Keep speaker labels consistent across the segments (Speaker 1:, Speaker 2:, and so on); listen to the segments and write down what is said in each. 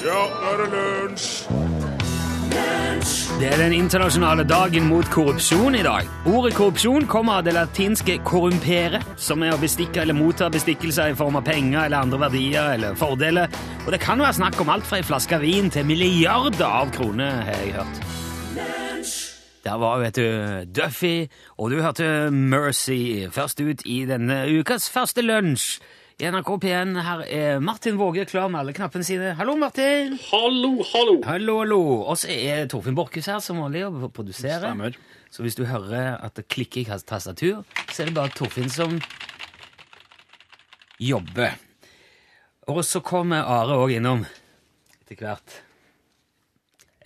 Speaker 1: Ja, nå er det lunsj!
Speaker 2: Det er den internasjonale dagen mot korrupsjon i dag. Ordet korrupsjon kommer av det latinske corrumpere, som er å bestikke eller motta bestikkelser i form av penger eller andre verdier eller fordeler. Og det kan være snakk om alt fra en flaske vin til milliarder av kroner, har jeg hørt. Der var vet du, Duffy, og du hørte Mercy først ut i denne ukas første lunsj. I NRK P1 her er Martin Våge klar med alle knappene sine. Hallo, Martin!
Speaker 3: Hallo, hallo!
Speaker 2: Hallo, hallo. Og så er Torfinn Borchhus her som vanlig og produserer.
Speaker 3: Stemmer.
Speaker 2: Så hvis du hører at det klikker i tastatur, så er det bare Torfinn som jobber. Og så kommer Are òg innom etter hvert.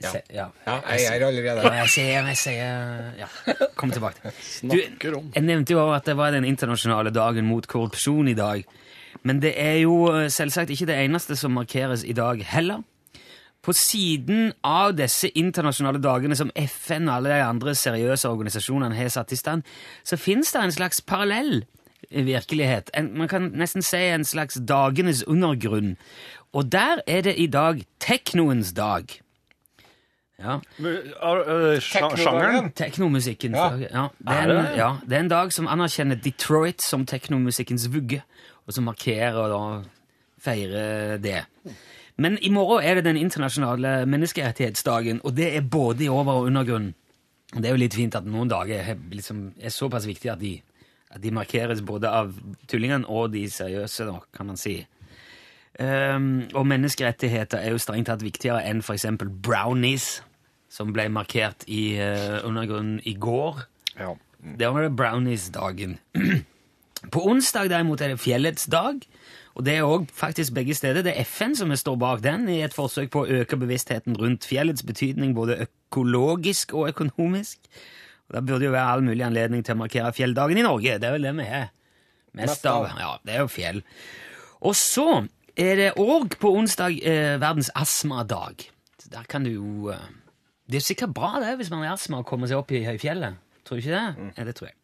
Speaker 2: Ja. Se, ja.
Speaker 4: Ja, jeg er allerede
Speaker 2: Ja, jeg sier, jeg sier Ja, kom tilbake. Du, jeg nevnte jo at det var den internasjonale dagen mot korrupsjon i dag. Men det er jo eh, selvsagt ikke det eneste som markeres i dag heller. På siden av disse internasjonale dagene som FN og alle de andre seriøse organisasjonene har satt i stand, så finnes det en slags parallell virkelighet. En, man kan nesten si en slags dagenes undergrunn. Og der er det i dag teknoens dag. Ja,
Speaker 3: Sjangeren?
Speaker 2: Teknomusikkens
Speaker 4: Ja.
Speaker 2: dag. Ja, det, en, ja, det er en dag som anerkjenner Detroit som teknomusikkens vugge, og så markerer og da feirer det. Men i morgen er det den internasjonale menneskerettighetsdagen, og det er både i over- og undergrunnen. Det er jo litt fint at noen dager er, liksom, er såpass viktige at de, at de markeres både av tullingene og de seriøse, da, kan man si. Um, og menneskerettigheter er jo strengt tatt viktigere enn f.eks. brownies, som ble markert i uh, undergrunnen i går.
Speaker 3: Ja.
Speaker 2: Det var det brownies-dagen. På onsdag derimot er det fjellets dag, og det er også faktisk begge steder. Det er FN som står bak den, i et forsøk på å øke bevisstheten rundt fjellets betydning både økologisk og økonomisk. Og Da burde jo være all mulig anledning til å markere fjelldagen i Norge. Det er vel det vi har mest av. Ja, det er jo fjell. Og så er det òg på onsdag eh, verdens astmadag. Der kan du jo eh, Det er sikkert bra det hvis man har astma og kommer seg opp i høyfjellet. Tror du ikke det? Ja, det tror jeg.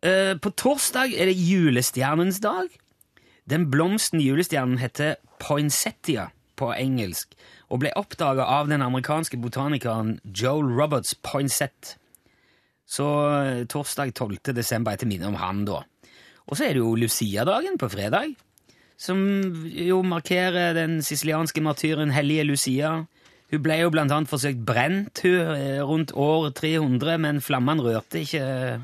Speaker 2: Eh, på torsdag er det julestjernens dag. Den blomsten julestjernen heter poinsettia på engelsk, og ble oppdaga av den amerikanske botanikeren Joel Roberts Poinsett. Så eh, torsdag 12. desember etter minne om han, da. Og så er det jo Lucia-dagen på fredag, som jo markerer den sicilianske martyren hellige Lucia. Hun ble jo blant annet forsøkt brent hun, eh, rundt år 300, men flammene rørte ikke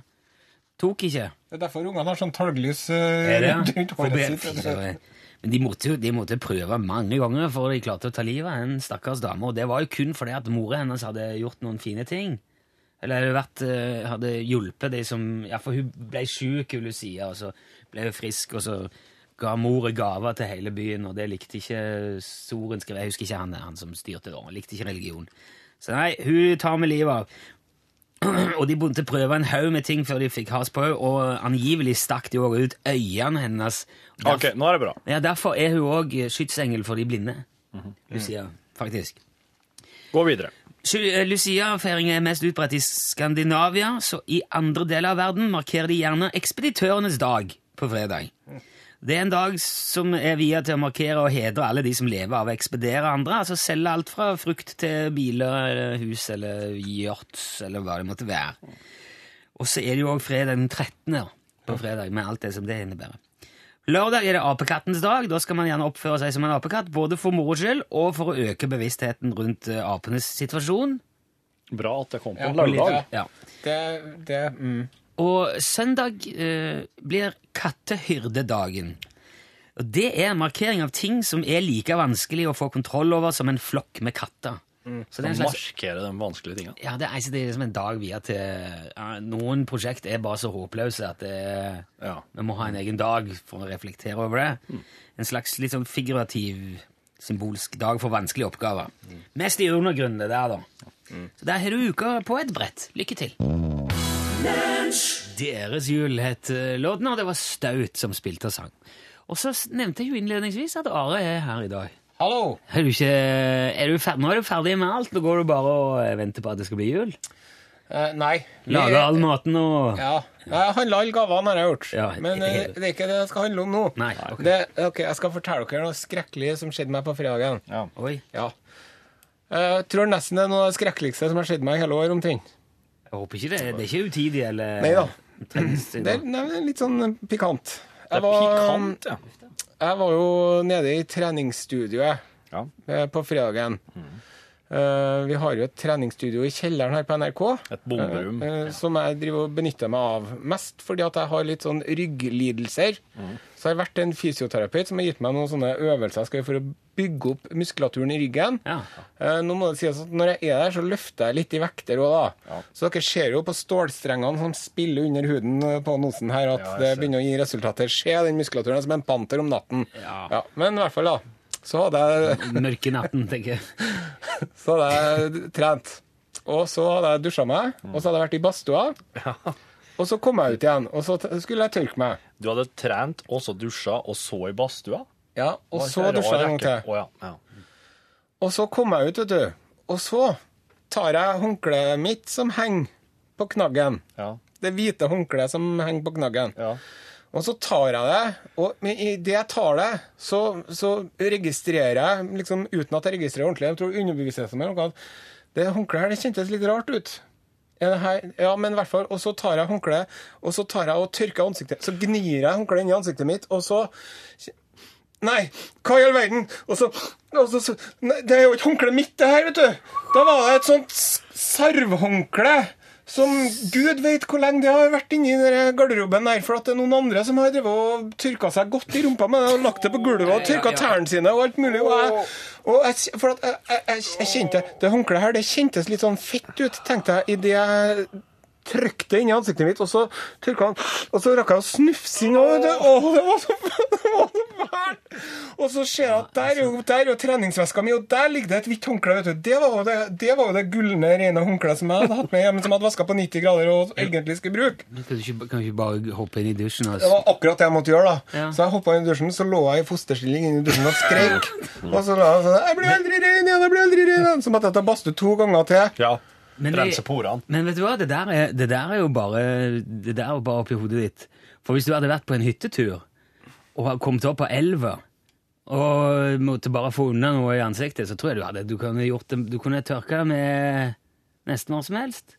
Speaker 2: Tok ikke.
Speaker 4: Det er derfor ungene har sånn talglys
Speaker 2: det?
Speaker 4: uh, rundt håret sitt.
Speaker 2: Men de måtte jo de måtte prøve mange ganger for de klarte å ta livet av en stakkars dame. Og det var jo kun fordi at mora hennes hadde gjort noen fine ting. Eller vært, eh, hadde hjulpet de som Ja, for hun ble sjuk, Lucia, og så ble hun frisk, og så ga mor gaver til hele byen, og det likte ikke sorenskriver Jeg husker ikke han, han som styrte da. Han likte ikke religion. Så nei, hun tar med livet av. Og de begynte å prøve en haug med ting før de fikk has på henne, og angivelig stakk de også ut øynene hennes. Derf
Speaker 3: Ok, nå er det bra.
Speaker 2: ja, Derfor er hun òg skytsengel for de blinde.
Speaker 3: Mhm.
Speaker 2: Lucia, faktisk.
Speaker 3: Gå videre.
Speaker 2: Eh, Lucia-feiringen er mest utbredt i Skandinavia, så i andre deler av verden markerer de gjerne ekspeditørenes dag på fredag. Det er en dag som er via til å markere og hedre alle de som lever av å ekspedere andre, altså selge alt fra frukt til biler, eller hus eller yachts, eller hva det måtte være. Og så er det jo òg fredag den 13. på fredag, med alt det som det innebærer. Lørdag er det apekattens dag. Da skal man gjerne oppføre seg som en apekatt, både for moro skyld og for å øke bevisstheten rundt eh, apenes situasjon.
Speaker 3: Bra at det kom på
Speaker 4: Ja,
Speaker 3: en lørdag.
Speaker 2: Ja.
Speaker 4: Det, det, mm.
Speaker 2: Og søndag eh, blir kattehyrdedagen. Og det er en markering av ting som er like vanskelig å få kontroll over som en flokk med katter. Så det er en slags
Speaker 3: Markere de vanskelige tingene.
Speaker 2: ja, det er, altså, det er liksom en dag via til ja, Noen prosjekt er bare så håpløse at det,
Speaker 3: Ja.
Speaker 2: vi må ha en egen dag for å reflektere over det. En slags litt sånn figurativ, symbolsk dag for vanskelige oppgaver. Mest i undergrunnen, det der, da. Så der har du uka på et brett. Lykke til. Deres jul het eh, låten, og det var Staut som spilte og sang. Og så nevnte jeg jo innledningsvis at Are er her i dag.
Speaker 4: Hallo!
Speaker 2: Er du ikke, er du ferdig, nå er du ferdig med alt, og går du bare og eh, venter på at det skal bli jul?
Speaker 4: Uh, nei.
Speaker 2: Lager all maten og
Speaker 4: Ja. Jeg handla alle gavene, har jeg gjort.
Speaker 2: Ja,
Speaker 4: Men eh, det er ikke det det skal handle om nå.
Speaker 2: Nei, ok.
Speaker 4: Det, ok, Jeg skal fortelle dere noe skrekkelig som skjedde meg på fredagen.
Speaker 3: Ja.
Speaker 2: Oi.
Speaker 4: Ja. Jeg tror nesten det er noe av det skrekkeligste som har skjedd meg i hele år, omtrent.
Speaker 2: Jeg håper ikke det. Det er ikke utidig eller
Speaker 4: Nei da.
Speaker 2: trengs
Speaker 4: Det er, nei, det er litt sånn pikant.
Speaker 3: Det
Speaker 4: Jeg
Speaker 3: er
Speaker 4: var,
Speaker 3: pikant, ja.
Speaker 4: jeg var jo nede i treningsstudioet
Speaker 3: ja.
Speaker 4: eh, på fredagen. Eh, vi har jo et treningsstudio i kjelleren her på NRK.
Speaker 3: Et bomberom.
Speaker 4: Uh, eh, Som jeg driver og benytter meg av mest fordi at jeg har litt sånn rygglidelser. Så jeg har vært en fysioterapeut som har gitt meg noen sånne øvelser jeg skal gjøre for å bygge opp muskulaturen i ryggen.
Speaker 2: Ja.
Speaker 4: Eh, Nå må det sies at Når jeg er der, så løfter jeg litt i vekter òg, da.
Speaker 3: Ja.
Speaker 4: Så dere ser jo på stålstrengene som spiller under huden på nosen her, at
Speaker 3: Ja,
Speaker 4: det begynner å gi resultater. Se den muskulaturen som en panter om natten.
Speaker 2: Ja.
Speaker 4: Men i hvert fall, da. Så hadde jeg,
Speaker 2: Mørke natten, tenker jeg.
Speaker 4: så hadde jeg trent. Og så hadde jeg dusja meg, og så hadde jeg vært i badstua. Og så kom jeg ut igjen, og så skulle jeg tørke meg.
Speaker 3: Du hadde trent, og så dusja, og så i badstua?
Speaker 4: Ja, og så dusja jeg en gang til.
Speaker 3: Oh, ja. Ja.
Speaker 4: Og så kom jeg ut, vet du. Og så tar jeg håndkleet mitt som henger på knaggen.
Speaker 3: Ja.
Speaker 4: Det hvite håndkleet som henger på knaggen.
Speaker 3: ja.
Speaker 4: Og så tar jeg det, og men i det jeg tar det, så, så registrerer jeg, liksom uten at jeg registrerer ordentlig, jeg tror underbevisstheten min, at det håndkleet her, det kjentes litt rart ut. Ja, men i hvert fall, og så tar jeg håndkleet, og så tar jeg og tørker ansiktet, så gnir jeg håndkleet inn i ansiktet mitt, og så Nei, hva i all verden? Og så, og så, nei, Det er jo ikke håndkleet mitt, det her, vet du. Da var det et sånt sarvhåndkle. Som gud vet hvor lenge det har vært inni garderoben der. For at det er noen andre som har drevet og tørka seg godt i rumpa med det og lagt det på gulvet og tørka tærne sine og alt mulig. Og jeg, og jeg, for at jeg, jeg, jeg, jeg kjente Det håndkleet her det kjentes litt sånn fett ut, tenkte jeg idet jeg trykte det inn i ansiktet mitt, og så tørka han Og så rakk jeg å snufse inn, og det, å, det var så, fælt! Og så ser jeg at der er jo, der er treningsveska mi, og der ligger det et hvitt håndkle. vet du. Det var jo det, det, var jo det gulne, rene håndkleet som jeg hadde hatt med hjemme, som jeg hadde vaska på 90 grader og egentlig skulle bruke.
Speaker 2: Kan du ikke, kan du ikke bare hoppe inn i dusjen Altså?
Speaker 4: Det var akkurat det jeg måtte gjøre. da.
Speaker 2: Ja.
Speaker 4: Så jeg hoppa inn i dusjen, så lå jeg i fosterstilling inne i dusjen og skrek. Og så la jeg sånn Jeg blir aldri ren igjen! Jeg blir aldri ren igjen! Så måtte jeg ta badstue to ganger til.
Speaker 3: ja.
Speaker 2: Men det-
Speaker 3: Rense porene.
Speaker 2: Men vet du hva, det der er, det der er jo bare Det der er jo bare oppi hodet ditt. For hvis du hadde vært på en hyttetur og kommet opp på elva og måtte bare få unna noe i ansiktet, så tror jeg du hadde Du kunne, gjort det, du kunne tørka det med nesten hva som helst.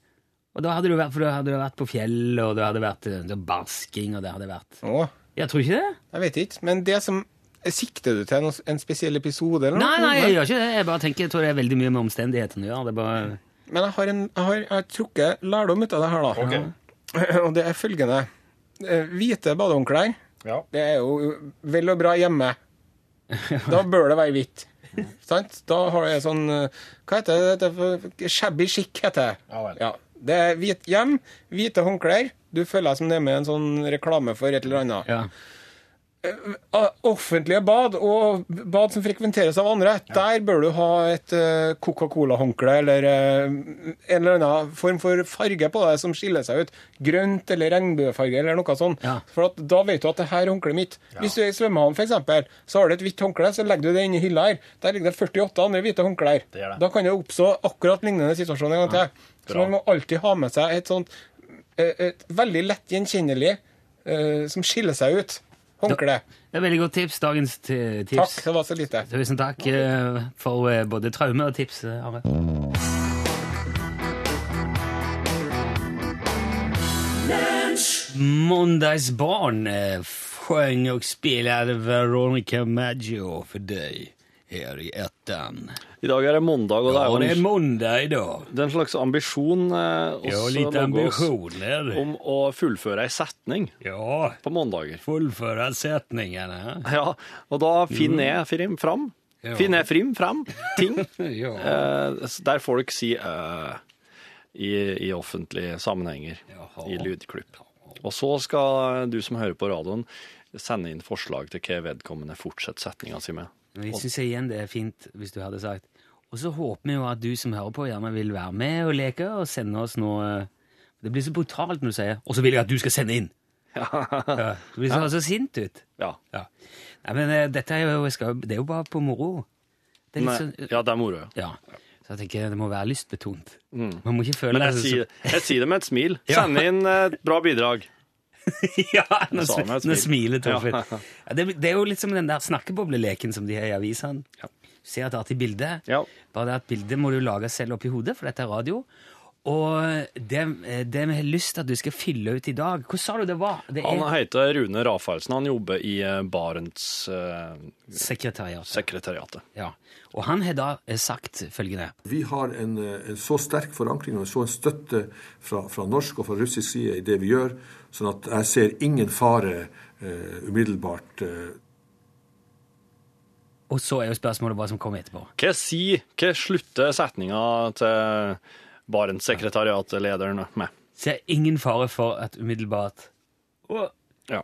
Speaker 2: Og da hadde du vært, for da hadde du vært på fjellet, og det hadde vært basking, barsking, og det hadde vært
Speaker 4: Åh.
Speaker 2: Jeg tror ikke det.
Speaker 4: jeg vet ikke. Men det som Sikter du til noe- en spesiell episode? eller noe?
Speaker 2: Nei, nei, jeg gjør ikke det. Jeg bare tenker, jeg tror det er veldig mye med omstendighetene å gjøre. Det er bare
Speaker 4: Men jeg har, en, jeg har, jeg har trukket lærdom ut av det her, da.
Speaker 3: Ok.
Speaker 4: Og det er følgende. Eh, Hvite badehåndklær,
Speaker 3: Ja.
Speaker 4: det er jo vel og bra hjemme. Da bør det være hvitt. Sant? Da har jeg sånn eh, Hva heter det? Shabby chic, heter det.
Speaker 3: Ja vel.
Speaker 4: Ja. Det er hvit hjem, hvite håndklær. Du føler deg som det er med en sånn reklame for et eller annet.
Speaker 2: Ja.
Speaker 4: Ah, Offentlige bad og bad som frekventeres av andre, der bør du ha et eh, Coca-Cola-håndkle eller eh, en eller annen form for farge på deg som skiller seg ut. Grønt eller regnbuefarge eller noe sånt.
Speaker 2: Ja.
Speaker 4: For at da vet du at det her er håndkleet mitt. Hvis du er i svømmehallen f.eks., så har du et hvitt håndkle, så legger du det inn i hylla her. Der ligger det 48 andre hvite håndklær.
Speaker 3: Det det.
Speaker 4: Da kan det oppstå akkurat lignende situasjon en gang til. Så man må alltid ha med seg et sånt eh, et veldig lett gjenkjennelig eh, som skiller seg ut. Håndkle.
Speaker 2: Det er veldig godt tips. Dagens tips.
Speaker 4: Takk, det var så lite.
Speaker 2: Tusen takk eh, for eh, både traume og tips, eh, Are. Måndagsbarn eh, sjöng och spelade Veronica Maggio for deg her i ettan.
Speaker 3: I dag er det mandag, og det
Speaker 2: Ja,
Speaker 3: er
Speaker 2: det
Speaker 3: jo
Speaker 2: är
Speaker 3: en,
Speaker 2: måndag
Speaker 3: det er en slags ambisjon eh,
Speaker 2: Ja, litt
Speaker 3: ambisjon er
Speaker 2: det.
Speaker 3: om å fullføre ei setning
Speaker 2: Ja,
Speaker 3: på mandager.
Speaker 2: Fullføre setningene.
Speaker 3: Ja, og da finner jeg frim fram.
Speaker 2: Ja.
Speaker 3: Finner jeg frim fram ting
Speaker 2: Ja.
Speaker 3: eh, der folk sier øh, i, i offentlige sammenhenger,
Speaker 2: Jaha.
Speaker 3: i lydklipp. Og så skal du som hører på radioen, sende inn forslag til hva vedkommende fortsetter setninga si med.
Speaker 2: Vi syns igjen det er fint hvis du hadde sagt Og så håper vi jo at du som hører på, gjerne vil være med og leke og sende oss noe Det blir så brutalt når du sier 'Og så vil jeg at du skal sende inn'. Ja. Du blir så, så sint ut.
Speaker 3: Ja.
Speaker 2: Ja. Nei, men eh, dette er jo, skal, det er jo bare på moro. Det
Speaker 3: Nei,
Speaker 2: sånn
Speaker 3: ja, det er moro. ja.
Speaker 2: Ja. Så jeg tenker det må være lystbetont. Man må ikke føle
Speaker 3: Men jeg
Speaker 2: det
Speaker 3: sier, jeg sier det med et smil.
Speaker 2: Ja.
Speaker 3: Send inn et bra bidrag.
Speaker 2: ja, nå, nå smiler Torfinn.
Speaker 3: Ja.
Speaker 2: Ja, det, det er jo litt som den der snakkebobleleken som de har i avisene.
Speaker 3: Ja.
Speaker 2: Du ser et artig bilde,
Speaker 3: Ja.
Speaker 2: bare det at bildet må du lage selv oppi hodet, for dette er radio. Og det, det vi har lyst til at du skal fylle ut i dag Hva sa du det var? Det
Speaker 3: Han
Speaker 2: er
Speaker 3: heter Rune Rafaelsen. Han jobber i eh, Barents eh,
Speaker 2: sekretariatet.
Speaker 3: sekretariatet.
Speaker 2: Ja. Og han har da eh, sagt følgende
Speaker 1: Vi har en, eh, en så sterk forankring og en så en støtte fra, fra norsk og fra russisk side i det vi gjør, sånn at jeg ser ingen fare eh, umiddelbart. Eh,
Speaker 2: Og så er jo spørsmålet hva som kommer etterpå.
Speaker 3: Hva sier, hva slutter setninga til Barents-sekretariatlederen med?
Speaker 2: Ser ingen fare for at umiddelbart
Speaker 3: Ja.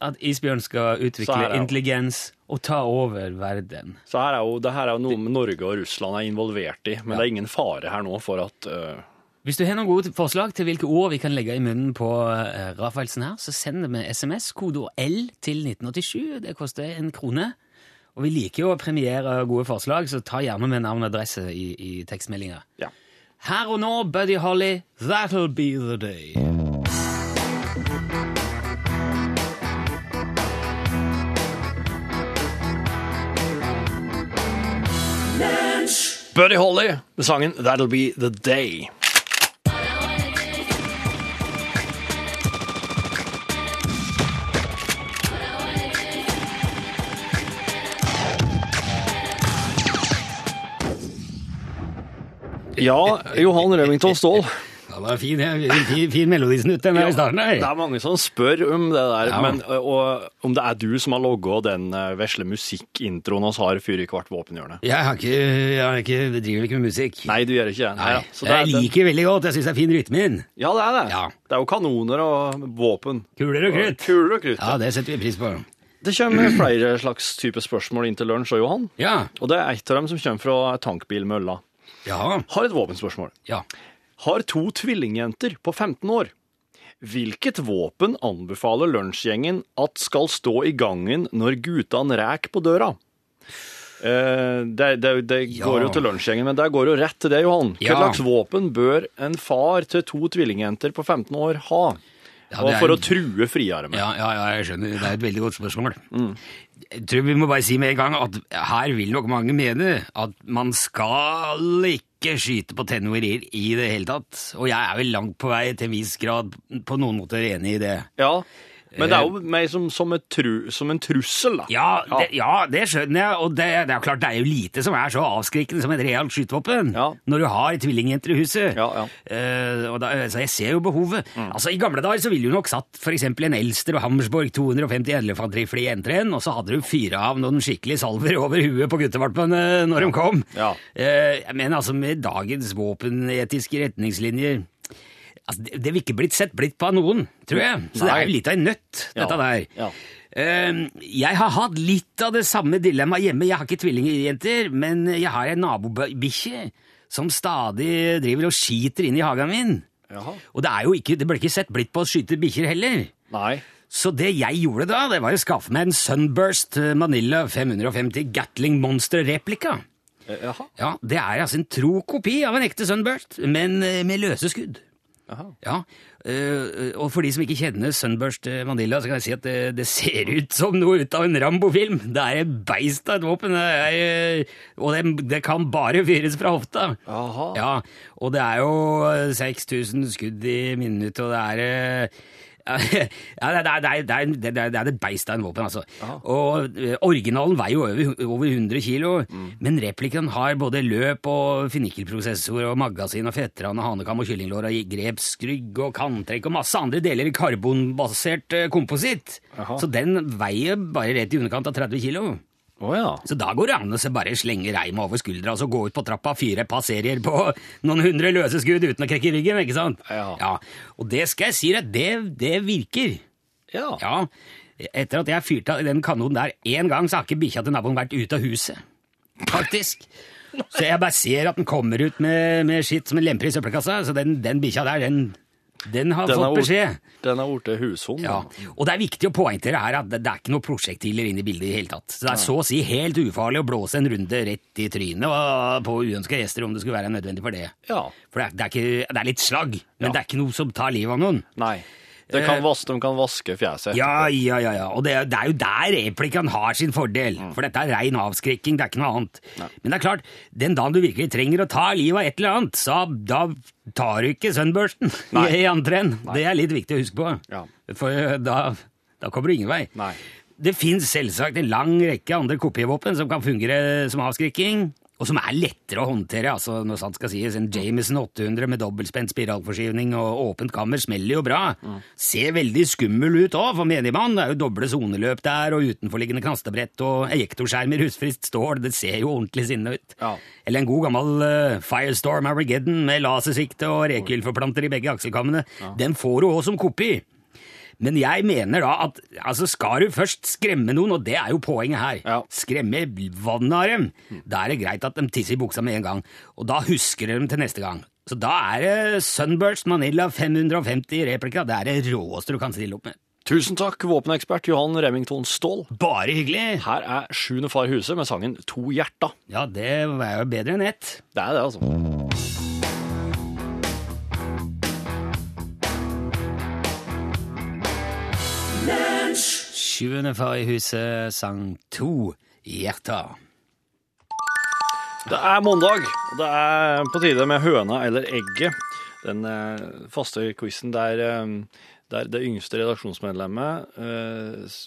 Speaker 2: At isbjørn skal utvikle intelligens og ta over verden.
Speaker 3: Så her er jo, det her er jo noe Norge og Russland er involvert i, men
Speaker 2: Ja.
Speaker 3: det er ingen fare her nå for at uh...
Speaker 2: Hvis du har noen gode forslag til hvilke ord vi kan legge i munnen på uh, Rafaelsen her, så send det med SMS, kodeord L til 1987. Det koster en krone. Og vi liker jo å premiere gode forslag, så ta gjerne med navn og adresse i, i tekstmeldinga.
Speaker 3: Ja.
Speaker 2: Her og nå, Buddy Holly, That'll Be The Day.
Speaker 3: Buddy Holly med sangen That'll Be The Day. Ja, Johan Remington Ståhl.
Speaker 2: Det var en fin, fin, fin, melodisnutt den der i starten.
Speaker 3: Det er mange som spør om det der,
Speaker 2: Ja.
Speaker 3: men og, om det er du som har logga den eh, vesle musikkintroen vi har fyr i hvert våpenhjørne.
Speaker 2: Jeg, har ikke, jeg har ikke, driver ikke med musikk.
Speaker 3: Nei, du gjør ikke det.
Speaker 2: Nei,
Speaker 3: ja. Så det er-
Speaker 2: jeg liker veldig godt. Jeg syns det er fin rytme inn.
Speaker 3: Ja, det er det.
Speaker 2: Ja.
Speaker 3: Det er jo kanoner og våpen.
Speaker 2: Kuler og krutt.
Speaker 3: Kuler og krutt.
Speaker 2: Ja, det setter vi pris på.
Speaker 3: Det kommer flere slags type spørsmål inn til lunsj, og Johan.
Speaker 2: Ja.
Speaker 3: Og det er et av dem som kommer fra tankbilmølla.
Speaker 2: Ja.
Speaker 3: Har et våpenspørsmål.
Speaker 2: ja.
Speaker 3: Har to tvillingjenter på 15 år. Hvilket våpen anbefaler lunsjgjengen at skal stå i gangen når guttene ræk på døra? Eh, det det, det
Speaker 2: Ja.
Speaker 3: går jo til lunsjgjengen, men det går jo rett til det, Johan. Hva slags våpen bør en far til to tvillingjenter på 15 år ha?
Speaker 2: Ja,
Speaker 3: og for en... å true friere med.
Speaker 2: Ja, jeg skjønner. Det er et veldig godt spørsmål. Jeg tror vi må bare si med en gang at her vil nok mange mene at man skal ikke skyte på tenorier i det hele tatt. Og jeg er vel langt på vei til en viss grad på noen måter enig i det.
Speaker 3: Ja, Men det er jo mer som, som, tru, som en trussel, da.
Speaker 2: Ja, det, ja, det skjønner jeg, og det, det er jo klart det er jo lite som er så avskrekkende som et realt skytevåpen
Speaker 3: Ja.
Speaker 2: når du har tvillingjenter i huset.
Speaker 3: Ja, ja.
Speaker 2: Eh, og da, så jeg ser jo behovet. Altså I gamle dager så ville du nok satt eksempel en Elster og Hammersborg 250 elefantrifle i enteren, og så hadde du fyra av noen skikkelige salver over huet på guttevalpene når de kom.
Speaker 3: Ja.
Speaker 2: Eh, men altså med dagens våpenetiske retningslinjer altså, det, det vil ikke blitt sett blitt på av noen, tror jeg. Så det er jo litt av en nøtt, dette der.
Speaker 3: ja.
Speaker 2: Uh, jeg har hatt litt av det samme dilemmaet hjemme. Jeg har ikke tvillingjenter, men jeg har en nabobikkje som stadig driver og skiter inn i hagen min.
Speaker 3: Jaha.
Speaker 2: Og det, er jo ikke, det ble ikke sett blitt på å skyte bikkjer heller.
Speaker 3: Nei.
Speaker 2: Så det jeg gjorde da, det var å skaffe meg en Sunburst Manila 550 Gatling Monster replika.
Speaker 3: Eh.
Speaker 2: Ja, Det er altså en tro kopi av en ekte Sunburst, men eh, med løse skudd. Ja, øh, og for de som ikke kjenner Sunburst eh, Manila, så kan jeg si at det, det ser ut som noe ut av en Rambo-film. Det er et beist av et våpen, det er, eh, og det, det kan bare fyres fra hofta.
Speaker 3: Aha.
Speaker 2: Ja, og det er jo eh, 6000 skudd i minuttet, og det er eh, ja, det er, det, er, det, er, det, er, det, det det beist av en våpen, altså. Og eh, Originalen veier jo over, over 100 kilo, men replikaen har både løp og finikkelprosessor og magasin og fetran og hanekam og kyllinglår og grepskrygg og kanttrekk og masse andre deler i karbonbasert eh, kompositt. Så den veier bare rett i underkant av 30 kilo.
Speaker 3: Å ja.
Speaker 2: Så da går det an å bare slenge reimet over skuldra og så gå ut på trappa, fire par serier på noen hundre løse skudd uten å krekke ryggen, ikke sant?
Speaker 3: Ja.
Speaker 2: Og det skal jeg si deg, det, det virker.
Speaker 3: Ja.
Speaker 2: Ja. Etter at jeg fyrte av den kanonen der én gang, så har ikke bikkja til naboen vært ute av huset. Faktisk. Så jeg bare ser at den kommer ut med, med skitt som en lemper i søppelkassa, så den, den bikkja der, den Den har
Speaker 3: Den
Speaker 2: fått
Speaker 3: har
Speaker 2: beskjed.
Speaker 3: Den er blitt hushund.
Speaker 2: Ja, og det er viktig å poengtere her at det det er ikke noe prosjektiler inne i bildet i hele tatt. Så det er så å si helt ufarlig å blåse en runde rett i trynet og på uønska gjester om det skulle være nødvendig for det.
Speaker 3: Ja.
Speaker 2: For det er, det er, ikke, det er litt slagg, men
Speaker 3: Ja.
Speaker 2: det er ikke noe som tar livet av noen.
Speaker 3: Nei. Det kan vas de kan vaske fjeset.
Speaker 2: Ja, ja, ja, ja. Og det, det er jo der replikken har sin fordel. For dette er rein avskrekking, det er ikke noe annet. Men det er klart, den dagen du virkelig trenger å ta livet av et eller annet, så da tar du ikke sønnbørsten
Speaker 3: Nei.
Speaker 2: i entren. Det er litt viktig å huske på.
Speaker 3: Ja.
Speaker 2: For eh, da, da kommer du ingen vei.
Speaker 3: Nei.
Speaker 2: Det fins selvsagt en lang rekke andre kopivåpen som kan fungere som avskrekking, og som er lettere å håndtere. altså når sant skal sies, En Jameson 800 med dobbeltspent spiralforskyvning og åpent kammer smeller jo bra. Ser veldig skummel ut òg, for menigmann. Det er jo doble soneløp der, og utenforliggende knastebrett og ejektorskjerm i rustfritt stål. Det ser jo ordentlig sinne ut.
Speaker 3: Ja.
Speaker 2: Eller en god gammel uh, Firestorm Armageddon med lasersikte og rekylforplanter i begge akselkammene. Den får du òg som kopi. Men jeg mener da at altså skal du først skremme noen, og det er jo poenget her,
Speaker 3: Ja.
Speaker 2: skremme vannet av dem, da er det greit at de tisser i buksa med en gang, og da husker de dem til neste gang. Så da er det Sunburst Manila 550 replika, det er det råeste du kan stille opp med.
Speaker 3: Tusen takk, våpenekspert Johan Remington Ståhl.
Speaker 2: Bare hyggelig!
Speaker 3: Her er Sjuende far huset med sangen To hjerta.
Speaker 2: Ja, det er jo bedre enn ett.
Speaker 3: Det er det, altså.
Speaker 2: Sjuende far i huset sang to hjerter.
Speaker 3: Det er mandag, og det er på tide med høna eller egget. Den eh, faste quizen der, eh, der det yngste redaksjonsmedlemmet eh,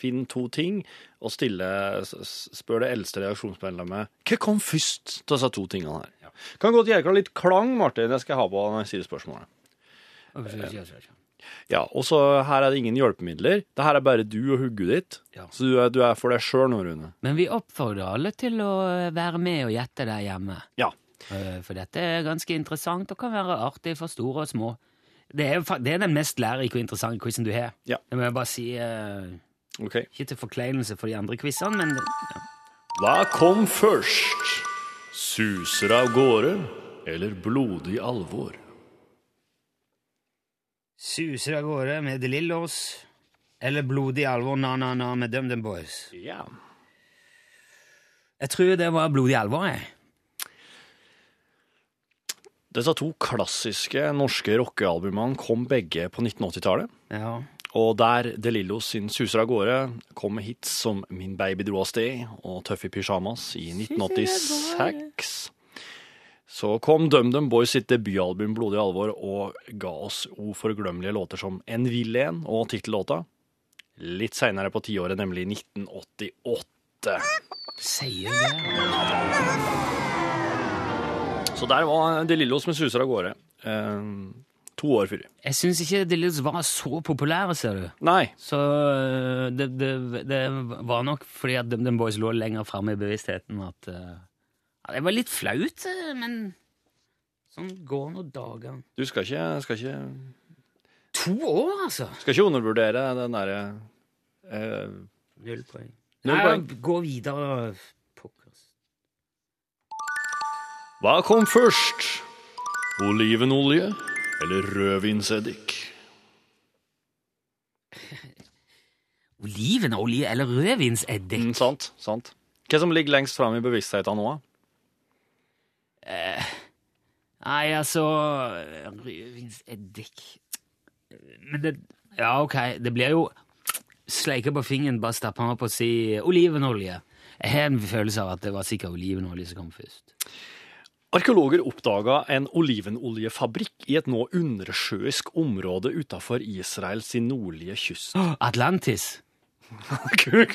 Speaker 3: finner to ting og stiller, spør det eldste redaksjonsmedlemmet hva kom først til disse to tingene her. Kan godt gjøre litt klang, Martin, det skal jeg ha på når jeg sier spørsmålet. Ja, og så her er det ingen hjelpemidler. Det her er bare du og hugget ditt.
Speaker 2: Ja.
Speaker 3: Så du er, du er for deg sjøl nå, Rune.
Speaker 2: Men vi oppfordrer alle til å være med og gjette der hjemme.
Speaker 3: Ja.
Speaker 2: Eh, For dette er ganske interessant og kan være artig for store og små. Det er, det er den mest lærerike og interessante quizen du har.
Speaker 3: Ja.
Speaker 2: Det må jeg bare si. Uh,
Speaker 3: OK.
Speaker 2: Ikke til forkleinelse for de andre quizene, men ja.
Speaker 3: Hva kom først? Suser av gårde eller blodig alvor?
Speaker 2: Suser av gårde med De Lillos eller Blodig alvor na-na-na med DumDum Boys.
Speaker 3: Ja.
Speaker 2: Jeg tror det var Blodig alvor, jeg.
Speaker 3: Disse to klassiske norske rockealbumene kom begge på 1980-tallet.
Speaker 2: Ja.
Speaker 3: Og der De Lillos sin Suser av gårde kom med hits som Min baby dro av sted og i pyjamas i 1986. Så kom DumDum Boys sitt debutalbum Blodig alvor og ga oss uforglemmelige låter som En vill en og tittellåta. Litt seinere på tiåret, nemlig 1988.
Speaker 2: Sier det.
Speaker 3: Så der var De Lillos med Suser av gårde. Eh, to år før.
Speaker 2: Jeg syns ikke De Lillos var så populære, ser du.
Speaker 3: Nei.
Speaker 2: Så øh, det, det, det var nok fordi at DumDum Boys lå lenger framme i bevisstheten at øh, ja, Det var litt flaut, øh, men sånn går nå dagene.
Speaker 3: Du skal ikke, skal ikke,
Speaker 2: To år, altså!
Speaker 3: skal ikke undervurdere den derre eh,
Speaker 2: Null poeng.
Speaker 3: Null
Speaker 2: Nei. Gå videre. Pokkers.
Speaker 3: Hva kom først? Olivenolje eller rødvinseddik?
Speaker 2: Olivenolje eller rødvinseddik?
Speaker 3: Mm, sant, sant. Hva som ligger lengst fram i bevisstheten nå? Da?
Speaker 2: Nei, altså Rødvinseddik Men det Ja, ok, det blir jo sleike på fingeren, bare stappe den opp og si olivenolje. Jeg har en følelse av at det var sikkert olivenolje som kom først.
Speaker 3: Arkeologer oppdaga en olivenoljefabrikk i et nå undersjøisk område utafor Israels nordlige kyst.
Speaker 2: Atlantis.
Speaker 3: kan,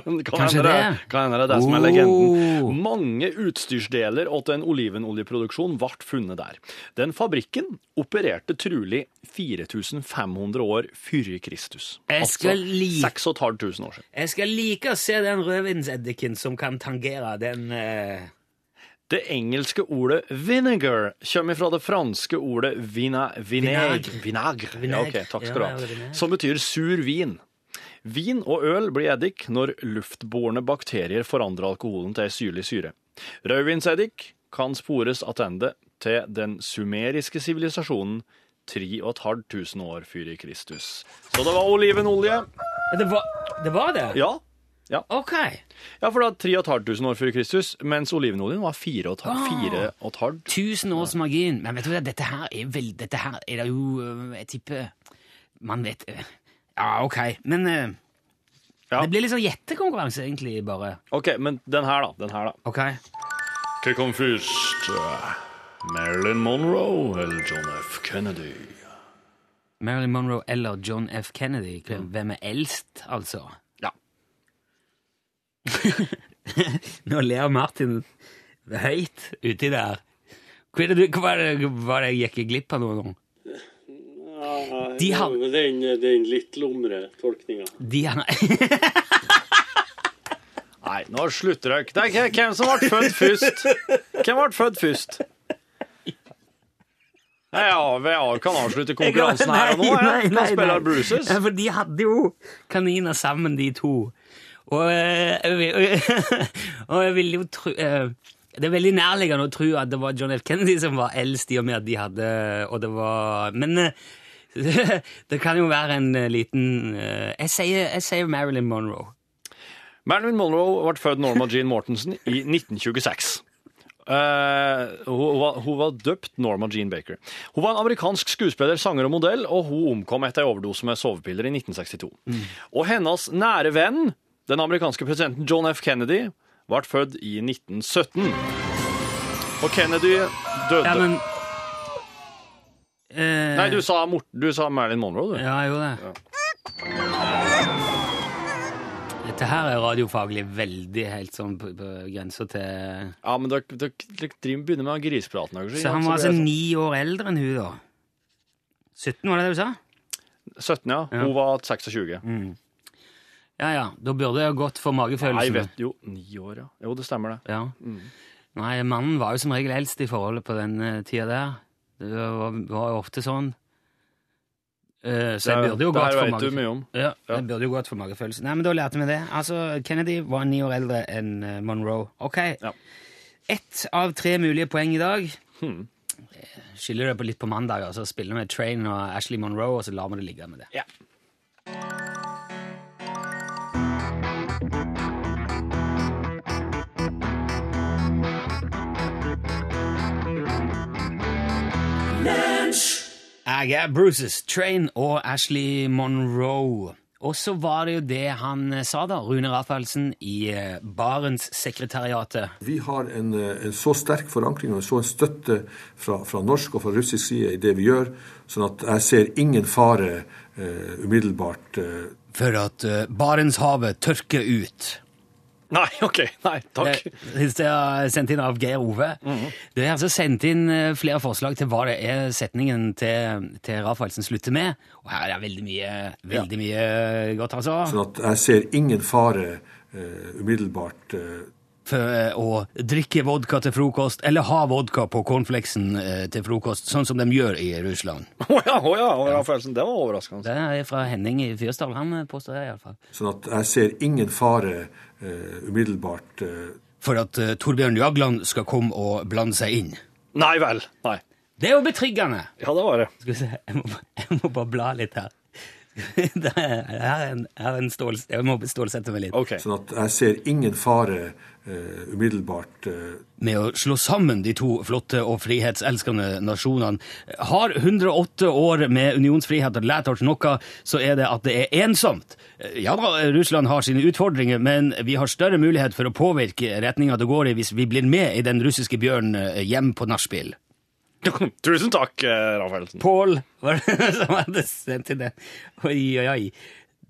Speaker 3: kan
Speaker 2: Kanskje
Speaker 3: hende det,
Speaker 2: det?
Speaker 3: kan hende det er det som er
Speaker 2: Oh.
Speaker 3: legenden. Mange utstyrsdeler til en olivenoljeproduksjon ble funnet der. Den fabrikken opererte trolig 4500 år før Kristus.
Speaker 2: Jeg skal li-
Speaker 3: 6500 år siden.
Speaker 2: Jeg skal like å se den rødvinseddiken som kan tangere den uh...
Speaker 3: Det engelske ordet vinegar kommer fra det franske ordet vina, vineg, vinagre. Ja, okay, takk skal du ha. Som betyr sur vin. Vin og øl blir eddik når luftbårne bakterier forandrer alkoholen til ei syrlig syre. Rødvinseddik kan spores tilbake til den sumeriske sivilisasjonen 3500 år før Kristus. Så det var olivenolje.
Speaker 2: Det var det? Var det?
Speaker 3: Ja. Ja,
Speaker 2: Ok.
Speaker 3: ja for var 3500 år før Kristus, mens olivenoljen var 4500.
Speaker 2: års margin. Men vet du hva, dette her er vel Dette her er det jo øh, Jeg tipper Man vet øh, Ja, ok. Men øh,
Speaker 3: Ja.
Speaker 2: det blir litt sånn gjettekonkurranse, egentlig, bare.
Speaker 3: OK, men den her, da. Den her, da.
Speaker 2: Ok.
Speaker 3: Hva kom først? Marilyn Monroe eller John F. Kennedy?
Speaker 2: Marilyn Monroe eller John F. Kennedy. Hvem er eldst, altså?
Speaker 3: Ja.
Speaker 2: Nå ler Martin høyt uti der. Hva er det, du- hva er det, hva er det jeg gikk glipp av noe nå? De har-
Speaker 5: ja, den, den litt lumre tolkninga.
Speaker 2: De har
Speaker 3: Nei, nå slutter dere. Det er hvem som ble født først. Hvem ble født først? Nei, ja, vi kan avslutte konkurransen her og nå. Jeg kan spille Bruces.
Speaker 2: Ja, for de hadde jo kaniner sammen, de to. Og, eh, og jeg ville jo tro eh, Det er veldig nærliggende å tro at det var John F. Kennedy som var eldst, i og med at de hadde Og det var Men det kan jo være en eh, liten eh, jeg, sier, jeg sier Marilyn Monroe.
Speaker 3: Marilyn Monroe ble født Norma Jean Mortensen i 1926. Eh, hun, var, hun var døpt Norma Jean Baker. Hun var en amerikansk skuespiller, sanger og modell, og hun omkom etter en overdose med sovepiller i 1962. Og hennes nære venn, den amerikanske presidenten John F. Kennedy, ble født i 1917. Og Kennedy døde
Speaker 2: Ja, men eh,
Speaker 3: Nei, du sa, Mort du sa Marilyn Monroe, du.
Speaker 2: Ja, jeg gjorde det. Dette her er radiofaglig veldig helt sånn på, på grensa til
Speaker 3: Ja, men dere, dere, dere driver- begynner med grisepraten.
Speaker 2: Så han var altså
Speaker 3: det
Speaker 2: ni år eldre enn hun, da. 17, var det det du sa?
Speaker 3: sånn. 17, ja. Hun var 26.
Speaker 2: Ja ja, da burde jeg gått for
Speaker 3: Nei,
Speaker 2: magefølelsen.
Speaker 3: vet jo. Ni år, ja. Jo, det stemmer, det.
Speaker 2: Ja. Nei, mannen var jo som regel eldst i forholdet på den eh, tida der. Det var, var jo ofte sånn. Eh, så jeg
Speaker 3: Det-
Speaker 2: burde jo gått for
Speaker 3: mange du mye om.
Speaker 2: Ja,
Speaker 3: Ja.
Speaker 2: jeg burde jo gått for magefølelsen. Nei, men da lærte vi det. Altså, Kennedy var ni år eldre enn eh, Monroe. Ok.
Speaker 3: Ja.
Speaker 2: Ett av tre mulige poeng i dag.
Speaker 3: Hmm.
Speaker 2: Eh, Skylder det på litt på mandag, og så spiller vi Train og Ashley Monroe, og så lar vi det ligge med det.
Speaker 3: Ja.
Speaker 2: Jeg er Bruces, Train og Ashley Monroe. Og så var det jo det han eh, sa, da, Rune Rafaelsen, i eh, Barentssekretariatet.
Speaker 1: Vi har en, eh, en så sterk forankring og så en støtte fra, fra norsk og fra russisk side i det vi gjør, sånn at jeg ser ingen fare uh, umiddelbart. Uh.
Speaker 2: For at uh, Barentshavet tørker ut.
Speaker 3: Nei, OK. Nei, takk.
Speaker 2: Det det er sendt inn av Geir Ove. Det er altså sendt inn eh, flere forslag til hva det er setningen til, til Rafaelsen slutter med. Og her er det veldig mye, veldig mye godt, altså.
Speaker 1: sånn at jeg ser ingen fare uh, umiddelbart. uh,
Speaker 2: For eh, å drikke vodka til frokost, eller ha vodka på cornflakesen eh, til frokost, sånn som de gjør i Russland.
Speaker 3: Å ja, oh ja, oh ja. Det var overraskende.
Speaker 2: Det er fra Henning i Fyresdal. Han eh, påstår det, iallfall.
Speaker 1: sånn at jeg ser ingen fare eh, umiddelbart. Eh,
Speaker 2: For at uh, Torbjørn Jagland skal komme og blande seg inn.
Speaker 3: Nei vel. Nei.
Speaker 2: Det er jo betryggende!
Speaker 3: Ja, det var det.
Speaker 2: Skal vi se, jeg må, jeg må bare bla litt her. Det er, en, er en stål, jeg må stålsette meg litt.
Speaker 3: Okay.
Speaker 1: sånn at jeg ser ingen fare uh, umiddelbart. uh...
Speaker 2: Med å slå sammen de to flotte og frihetselskende nasjonene. Har 108 år med unionsfrihet lært oss noe, så er det at det er ensomt. Ja da, Russland har sine utfordringer, men vi har større mulighet for å påvirke retninga det går i hvis vi blir med i den russiske bjørnen eh, hjem på nachspiel.
Speaker 3: Tusen takk, eh, Rafaelsen.
Speaker 2: Pål var det som hadde sendt inn den. Oi, oi, oi.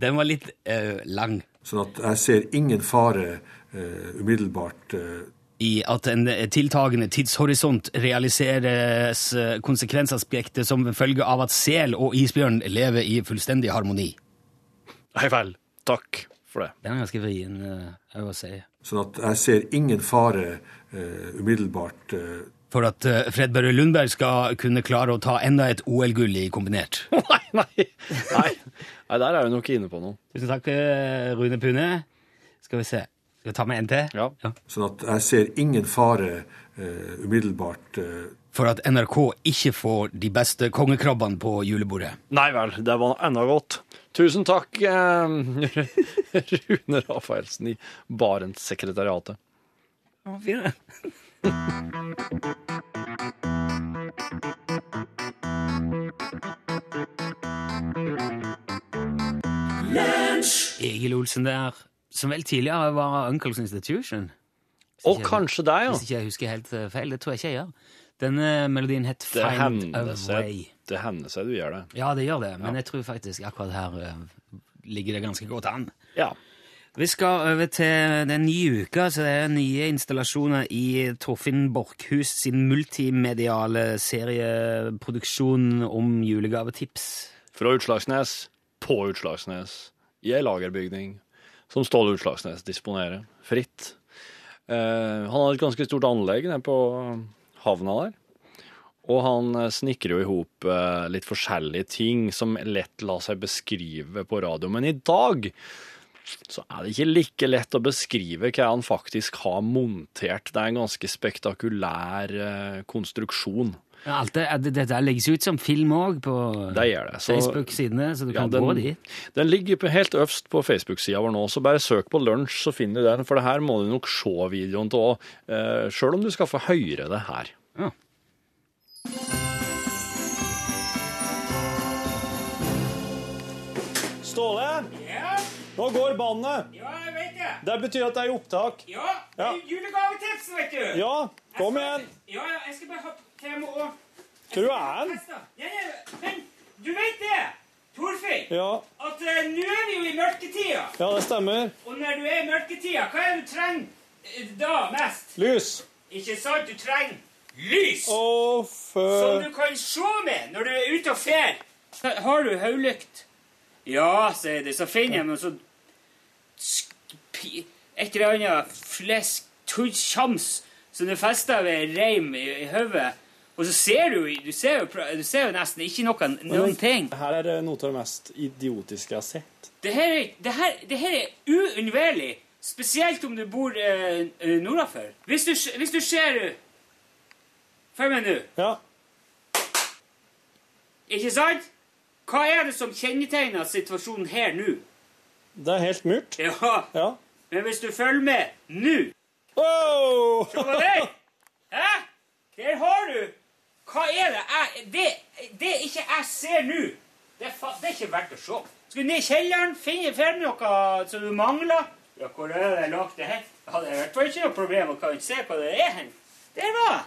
Speaker 2: Den var litt uh, lang.
Speaker 1: sånn at jeg ser ingen fare uh, umiddelbart. Uh,
Speaker 2: I at en tiltagende tidshorisont realiseres konsekvensaspektet som følge av at sel og isbjørn lever i fullstendig harmoni.
Speaker 3: Nei vel. Takk for det.
Speaker 2: Den er ganske vrien uh, å si.
Speaker 1: sånn at jeg ser ingen fare umiddelbart.
Speaker 2: For at eh, Fred Børre Lundberg skal kunne klare å ta enda et OL-gull i kombinert.
Speaker 3: Nei, nei. Nei, nei der er du nok inne på noe.
Speaker 2: Tusen takk, eh, Rune Pune. Skal vi se. Skal vi ta med en til?
Speaker 3: Ja.
Speaker 1: Sånn at jeg ser ingen fare uh, umiddelbart uh...
Speaker 2: For at NRK ikke får de beste kongekrabbene på julebordet.
Speaker 3: Nei vel, det var enda godt. Tusen takk, uh, Rune Rafaelsen i Barentssekretariatet.
Speaker 2: Å, fine. Egil Olsen der, som vel tidligere var Uncles Institution.
Speaker 3: Og
Speaker 2: jeg,
Speaker 3: kanskje deg, ja.
Speaker 2: Hvis ikke jeg husker helt eh, feil. Det tror jeg ikke jeg gjør. Denne melodien het
Speaker 3: Det
Speaker 2: Find a Way.
Speaker 3: det hender seg du gjør det.
Speaker 2: Ja, det gjør det, men jeg tror faktisk akkurat her eh, ligger det ganske godt an.
Speaker 3: Ja.
Speaker 2: Vi skal over til den nye uka, så det er nye installasjoner i Torfinn Borchhus sin multimediale serieproduksjon om julegavetips.
Speaker 3: Fra Utslagsnes, på Utslagsnes, i ei lagerbygning som Ståle Utslagsnes disponerer fritt. Eh, han har et ganske stort anlegg nede på havna der. Og han eh, snekrer jo i hop eh, litt forskjellige ting som lett lar seg beskrive på radio. Men i dag så er det ikke like lett å beskrive hva han faktisk har montert. Det er en ganske spektakulær eh, konstruksjon.
Speaker 2: Ja, Alt det, det, det der legges ut som film òg på Facebook-sidene, så du
Speaker 3: Ja,
Speaker 2: kan
Speaker 3: den,
Speaker 2: gå dit.
Speaker 3: den ligger på- helt øverst på Facebook-sida vår nå, så bare søk på lunsj, så finner du den. For det her må du nok se videoen til òg, eh, sjøl om du skal få høre det her.
Speaker 2: Ja.
Speaker 3: Ståle, nå går bandet.
Speaker 2: Ja, jeg vet det.
Speaker 3: Det betyr at det er i opptak.
Speaker 2: Ja,
Speaker 3: det er
Speaker 2: julegavetipsen, vet du.
Speaker 3: Ja, kom igjen.
Speaker 2: Ja, ja, jeg skal bare ha til og...
Speaker 3: Tror du er han?
Speaker 2: Ja, ja, men du vet det, Torfinn,
Speaker 3: Ja,
Speaker 2: at uh, nå er vi jo i mørketida.
Speaker 3: ja, det stemmer.
Speaker 2: Og når du er i mørketida, hva er det du trenger eh, da mest?
Speaker 3: Lys.
Speaker 2: Ikke sant? Du trenger lys!
Speaker 3: Og
Speaker 2: Som du kan se med når du er ute og fer. Har du hodelykt? Ja, sier de. Så finner jeg noe pi- Et eller annet flesk, tull, tjams som du fester ved reim i, i hodet. Og så ser du, du, ser jo, du ser jo nesten ikke noen, noen ting.
Speaker 3: Her er noe av det mest idiotiske jeg har sett.
Speaker 2: Det her, er- det her, det her er uunnværlig. Spesielt om du bor eh, eh, nordafor. Hvis du, hvis du ser eh, Følg med nå.
Speaker 3: Ja.
Speaker 2: Ikke sant? Hva er det som kjennetegner situasjonen her nå?
Speaker 3: Det er helt murt.
Speaker 2: Ja,
Speaker 3: Ja.
Speaker 2: men hvis du følger med nå
Speaker 3: Wow!
Speaker 2: Se på det! Hæ? Der har du Hva er det jeg Det, det ikke jeg ser nå, det, det er ikke verdt å se. Skal du ned i kjelleren, finne frem noe som du mangler Ja, hvor er det lagt det her? Det hadde i hvert fall ikke noe problem å kan se hva det er hen. Der var jeg.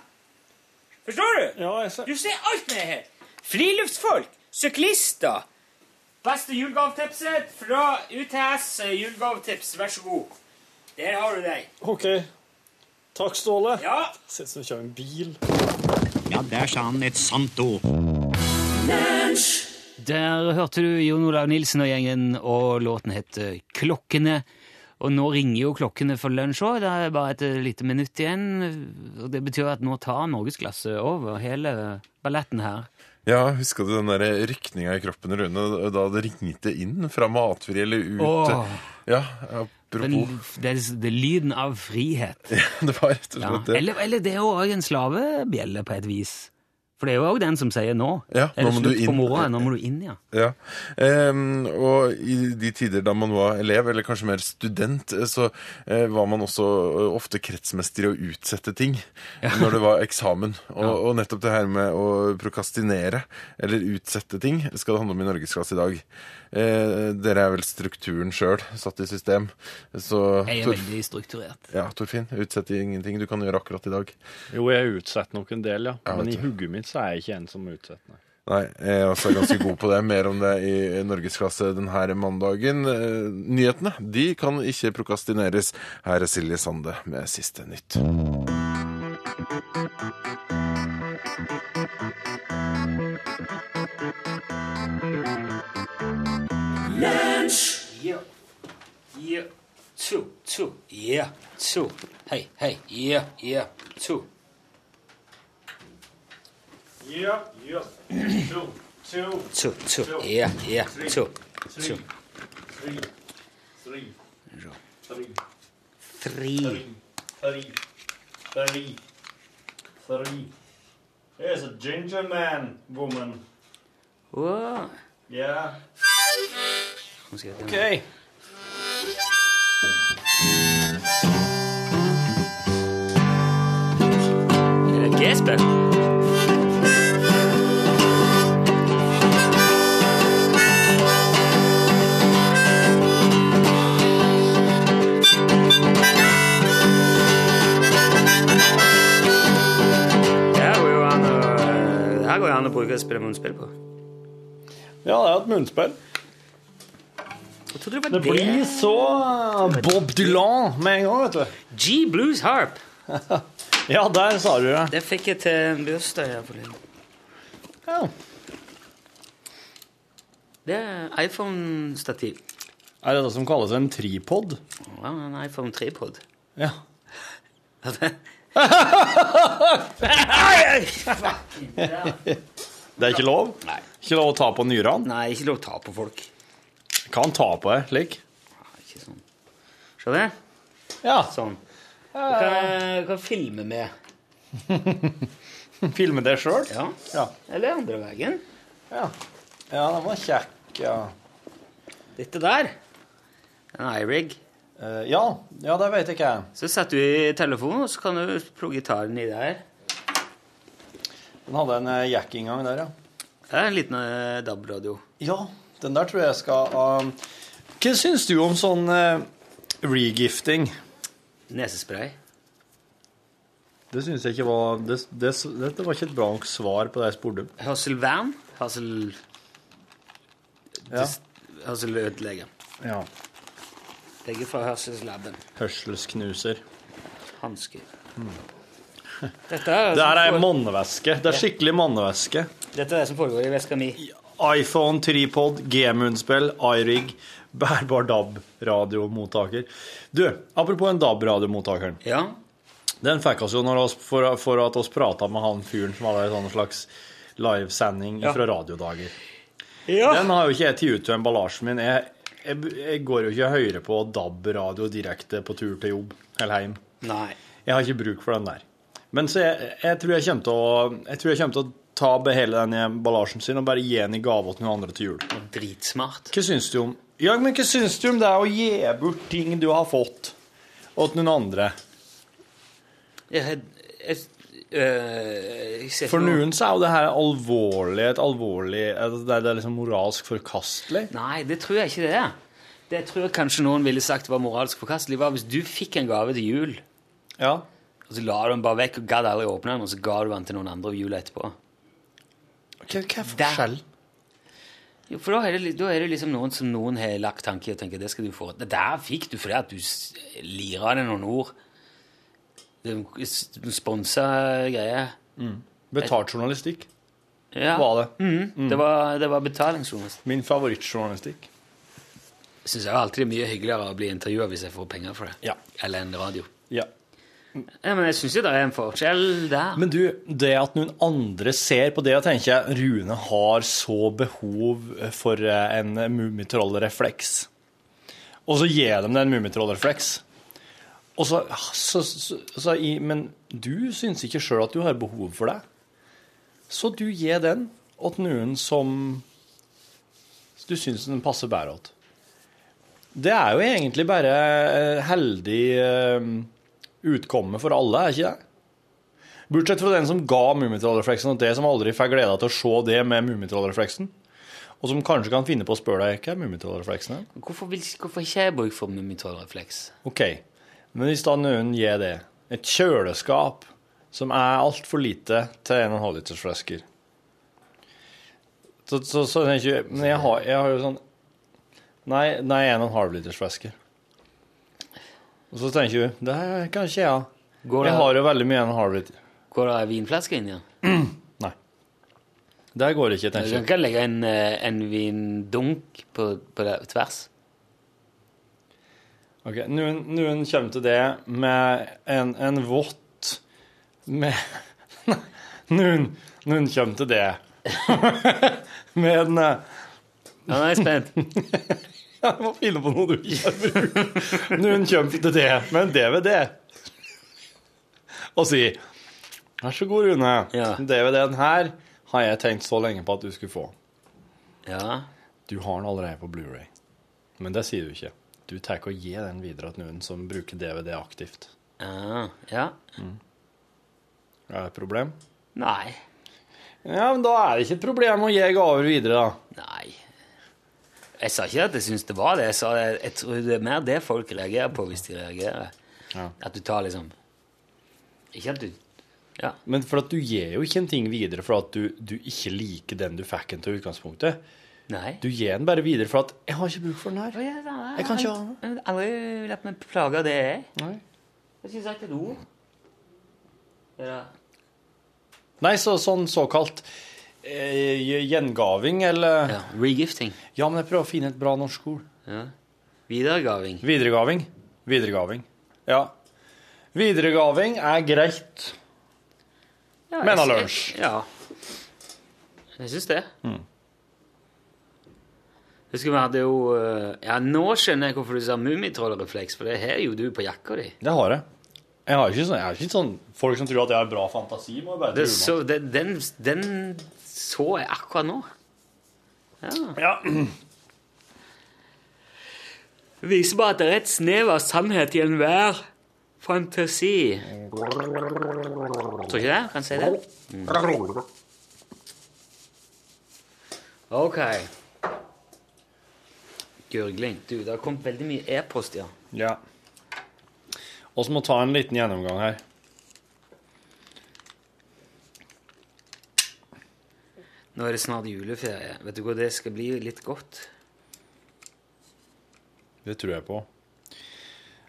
Speaker 2: Forstår du?
Speaker 3: Ja, jeg ser.
Speaker 2: Du ser alt med her. Friluftsfolk, syklister. Beste julegavetipset fra UTS eh, julegavetips. Vær så god. Der har du deg.
Speaker 3: OK. Takk, Ståle.
Speaker 2: Ja.
Speaker 3: Ser ut som du kjører en bil.
Speaker 6: Ja, der sa han et sant ord.
Speaker 2: Der hørte du Jon Olav Nilsen og gjengen, og låten heter Klokkene. Og nå ringer jo klokkene for lunsj òg. Det er bare et lite minutt igjen. Og det betyr at nå tar norgesklasse over hele balletten her.
Speaker 7: Ja, husker du den der rykninga i kroppen, Rune, da det ringte inn fra matfri eller ut?
Speaker 2: Åh.
Speaker 7: Ja,
Speaker 2: Den,
Speaker 7: apropos.
Speaker 2: det, er, det lyden av frihet.
Speaker 7: Ja, Det var rett og slett det.
Speaker 2: Eller, eller det er jo òg en slavebjelle på et vis. For det er jo òg den som sier nå.
Speaker 7: Ja, nå må du
Speaker 2: på
Speaker 7: inn.
Speaker 2: moroa? Nå må du inn, ja.
Speaker 7: Ja. Um, og i de tider da man var elev, eller kanskje mer student, eh, så uh, var man også eh, ofte kretsmester i å utsette ting når det var eksamen. Og, og nettopp det her med å prokastinere, eller utsette ting, skal det handle om i Norgesklasse i dag. Uh, dere er vel strukturen sjøl satt i system. Så
Speaker 2: Jeg er
Speaker 7: Torf-
Speaker 2: veldig strukturert.
Speaker 7: ja, Torfinn, utsett ingenting du kan gjøre akkurat i dag.
Speaker 3: Jo, jeg utsetter nok en del, ja.
Speaker 7: Ja,
Speaker 3: Men i hugget mitt så er jeg ikke en som utsetter. Nei.
Speaker 7: Nei, jeg er også ganske god på det. Mer om det i Norgesklasse denne mandagen. Eh, Nyhetene de kan ikke prokastineres. Her er Silje Sande med siste nytt.
Speaker 2: Ja. Ja. To. To. Ja. To. Hei, hei. Ja. Ja. To.
Speaker 3: Ja, ja. To, to,
Speaker 2: To. To. Ja. Ja. To. To.
Speaker 3: three, three, three,
Speaker 2: Three.
Speaker 3: Three. Three. Three. There's a ginger man, woman.
Speaker 2: Wow.
Speaker 3: Yeah.
Speaker 2: Nå skal jeg ta-
Speaker 3: Okay.
Speaker 2: Er det her går an å bruke å spille munnspill på.
Speaker 3: Ja, det er et munnspill.
Speaker 2: Jeg trodde det var
Speaker 3: Det blir så Bob Dylan med en gang, vet du.
Speaker 2: G Blues Harp.
Speaker 3: Ja, der sa du det.
Speaker 2: Det fikk jeg til bursdag her forleden.
Speaker 3: Ja.
Speaker 2: Det er iPhone-stativ.
Speaker 3: Er det det som kalles en tripod?
Speaker 2: Ja, en iPhone 3-pod.
Speaker 3: Ja. Det er ikke lov?
Speaker 2: Nei.
Speaker 3: Ikke lov å ta på nyrene?
Speaker 2: Nei, ikke lov å ta på folk.
Speaker 3: Kan ta på deg slik.
Speaker 2: Ikke sånn. Det.
Speaker 3: Ja.
Speaker 2: Sånn. Du kan, kan filme med.
Speaker 3: Filme det sjøl?
Speaker 2: Ja.
Speaker 3: Ja.
Speaker 2: Eller andre veien.
Speaker 3: ja. Ja, den var kjekk, ja.
Speaker 2: Dette der. En iRig.
Speaker 3: Eh, ja, ja, det vet ikke jeg.
Speaker 2: Så setter du i telefonen, og så kan du plugge gitaren i der.
Speaker 3: Den hadde en eh, jack-inngang der, ja.
Speaker 2: Det er en liten uh, DAB-radio.
Speaker 3: Ja, den der tror jeg skal uh, Hva syns du om sånn uh, regifting?
Speaker 2: Nesespray.
Speaker 3: Det syns jeg ikke var det, det, Dette var ikke et bra nok svar på det jeg spurte om.
Speaker 2: Hørselvern. Hassel...
Speaker 3: Ja.
Speaker 2: Hørselødelegger.
Speaker 3: ja.
Speaker 2: Begge fra Hørselslaben.
Speaker 3: Hørselsknuser.
Speaker 2: Hansker. Dette, er
Speaker 3: Det her er mannevæske. Det er skikkelig mannevæske.
Speaker 2: Dette er det som foregår i veska mi.
Speaker 3: iPhone, tripod, G-munnspill, iRig, bærbar DAB-radiomottaker. Du, apropos en DAB-radiomottakeren.
Speaker 2: Ja.
Speaker 3: Den fikk oss jo oss, for, for at oss prata med han fyren som hadde en sånn slags livesending
Speaker 2: Ja.
Speaker 3: fra radiodager.
Speaker 2: ja.
Speaker 3: Den har jo ikke jeg tatt ut av emballasjen min. Jeg, jeg, jeg går jo ikke og hører på DAB-radio direkte på tur til jobb eller hjem.
Speaker 2: Nei.
Speaker 3: Jeg har ikke bruk for den der. Men så jeg, jeg, tror jeg kommer til å Jeg tror jeg kommer til å ta hele den emballasjen sin og bare gi den i gave til noen andre til jul.
Speaker 2: Dritsmart.
Speaker 3: Hva syns du om Ja, men hva syns du om det å gi bort ting du har fått, til noen andre?
Speaker 2: Jeg, jeg,
Speaker 3: For noen så er jo det her alvorlig et alvorlig altså, Det er, det liksom moralsk forkastelig.
Speaker 2: Nei, det tror jeg ikke det er. Det tror jeg kanskje noen ville sagt var moralsk forkastelig. var Hvis du fikk en gave til jul,
Speaker 3: Ja.
Speaker 2: og så la du den bare vekk og gadd aldri åpne den, og så ga du den til noen andre jul etterpå.
Speaker 3: Hva, hva er forskjell?
Speaker 2: Jo, for da er, det, da er det liksom noen som noen har lagt tanke i og tenker det skal du få. Det der fikk du fordi at du lira det noen ord. Sponsa greier.
Speaker 3: Betalt journalistikk
Speaker 2: Ja.
Speaker 3: var det.
Speaker 2: Mhm. Det var, det var betalingsjournalistikk.
Speaker 3: Min favorittjournalistikk.
Speaker 2: Syns jeg alltid det er mye hyggeligere å bli intervjua hvis jeg får penger for det.
Speaker 3: Ja.
Speaker 2: Eller en radio.
Speaker 3: Ja.
Speaker 2: Ja, men jeg syns jo det er en forskjell der.
Speaker 3: Men du, det at noen andre ser på det og tenker Rune har så behov for en en mummitrollrefleks, og så gir de deg en mummitrollrefleks og så, så, så, så i, Men du syns ikke sjøl at du har behov for det, så du gir den til noen som du syns den passer bedre til. Det er jo egentlig bare eh, heldig eh, utkomme for alle, er ikke det? Bortsett fra den som ga Mummitrollrefleksen, og det som aldri får gleda til å se det med Mummitrollrefleksen. Og som kanskje kan finne på å spørre deg hva er Mummitrollrefleksen er.
Speaker 2: Hvorfor, vil, hvorfor ikke jeg bruk for mummitrollrefleks?
Speaker 3: OK, men hvis da noen gir det et kjøleskap som er altfor lite til 1,5 liters flasker så, så, så tenker jeg Men jeg har, jeg har jo sånn Nei, nei 1,5 liters flasker. Og så tenker du Det her kan ikke jeg ha. Jeg har jo veldig mye 1,5 liter.
Speaker 2: går det ei vinflaske inni den?
Speaker 3: Nei. Der går det ikke, tenker jeg.
Speaker 2: Du kan legge en, eh, en vindunk på, på det, tvers.
Speaker 3: Ok, Noen, noen kommer til det med en, en vått med noen, noen kommer til det med en eh,
Speaker 2: Ja, nå er jeg spent.
Speaker 3: Jeg må finne på noe du ikke har brukt. Noen kommer til det med en DVD og sier Vær så god, Rune.
Speaker 2: Ja.
Speaker 3: DVD-en her har jeg tenkt så lenge på at du skulle få.
Speaker 2: Ja.
Speaker 3: Du har den allerede på Blu-ray. Men det sier du ikke. Du tar og gir den videre til noen som bruker DVD aktivt.
Speaker 2: Ja. Mm.
Speaker 3: Er det et problem?
Speaker 2: Nei.
Speaker 3: Ja, men da er det ikke et problem å gi gaver videre, da.
Speaker 2: Nei. Jeg sa ikke at jeg syns det var det. Jeg sa jeg, jeg tror det er mer det folk reagerer på hvis de reagerer.
Speaker 3: Ja.
Speaker 2: At du tar liksom Ikke at du Ja.
Speaker 3: Men for at du gir jo ikke en ting videre for at du, du ikke liker den du fikk den til utgangspunktet.
Speaker 2: Nei.
Speaker 3: Du gir den bare videre for at 'jeg har ikke bruk for den her'. Jeg kan ikke ha den.
Speaker 2: Jeg har aldri latt meg plage av det, jeg.
Speaker 3: Nei.
Speaker 2: Jeg har ikke sagt et ord. Ja.
Speaker 3: Nei, så, sånn såkalt eh, gjengaving, eller
Speaker 2: ja. Regifting.
Speaker 3: Ja, men jeg prøver å finne et bra norsk ord.
Speaker 2: Ja. Videregaving.
Speaker 3: Videregaving. Videregaving. Ja. Videregaving er greit.
Speaker 2: Ja,
Speaker 3: Mener lunsj.
Speaker 2: Ja. Jeg syns det. Husker vi hadde jo eh, Ja, nå skjønner jeg hvorfor du sa mummitrollrefleks, for det har jo du på jakka di.
Speaker 3: Det har jeg. Jeg har ikke sånn, jeg har ikke sånn Folk som tror at jeg har bra fantasi, må bare
Speaker 2: Det
Speaker 3: tro
Speaker 2: så, det, den, den så jeg akkurat nå. Ja.
Speaker 3: Ja.
Speaker 2: Det viser bare at det er et snev av sannhet i enhver fantasi. Tror ikke det? Kan jeg si det? Mm. OK. Gurgling. Du, det har kommet veldig mye e-post, ja.
Speaker 3: ja. Og så må ta en liten gjennomgang her.
Speaker 2: Nå er det snart juleferie. Vet du hva, det skal bli litt godt.
Speaker 3: Det tror jeg på.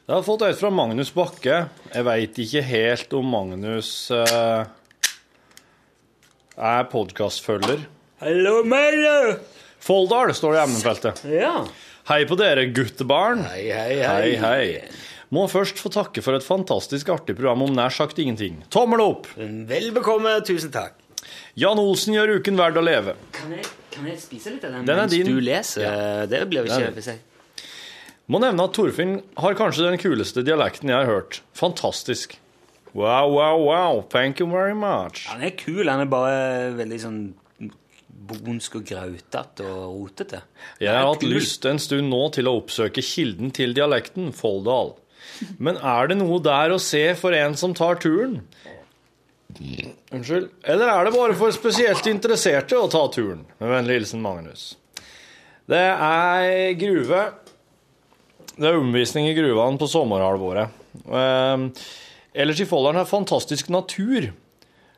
Speaker 3: Jeg har fått et fra Magnus Bakke. Jeg veit ikke helt om Magnus eh, er podkastfølger.
Speaker 2: Hallo, Magnus!
Speaker 3: Folldal står det i emnefeltet.
Speaker 2: Ja.
Speaker 3: Hei på dere, guttebarn.
Speaker 2: Hei, hei,
Speaker 3: Hei, hei. hei. Må først få takke for et fantastisk artig program om nær sagt ingenting. Tommel opp!
Speaker 2: Vel bekomme. Tusen takk.
Speaker 3: Jan Olsen gjør uken verd å leve.
Speaker 2: Kan jeg, kan jeg spise litt av den,
Speaker 3: Den
Speaker 2: mens
Speaker 3: din.
Speaker 2: du leser? Det blir jo ikke jeg
Speaker 3: Må nevne at Torfinn har kanskje den kuleste dialekten jeg har hørt. Fantastisk. Wow, wow, wow. Thank you very much.
Speaker 2: Han er kul. Han er bare veldig sånn bondsk og grautete og rotete.
Speaker 3: Jeg har hatt lyst en stund nå til å oppsøke kilden til dialekten, Folldal. Men er det noe der å se for en som tar turen? Unnskyld. Eller er det bare for spesielt interesserte å ta turen? Med vennlig hilsen Magnus. Det er gruve. Det er omvisning i gruvene på sommerhalvåret. Eh, ellers i Folldalen er fantastisk natur.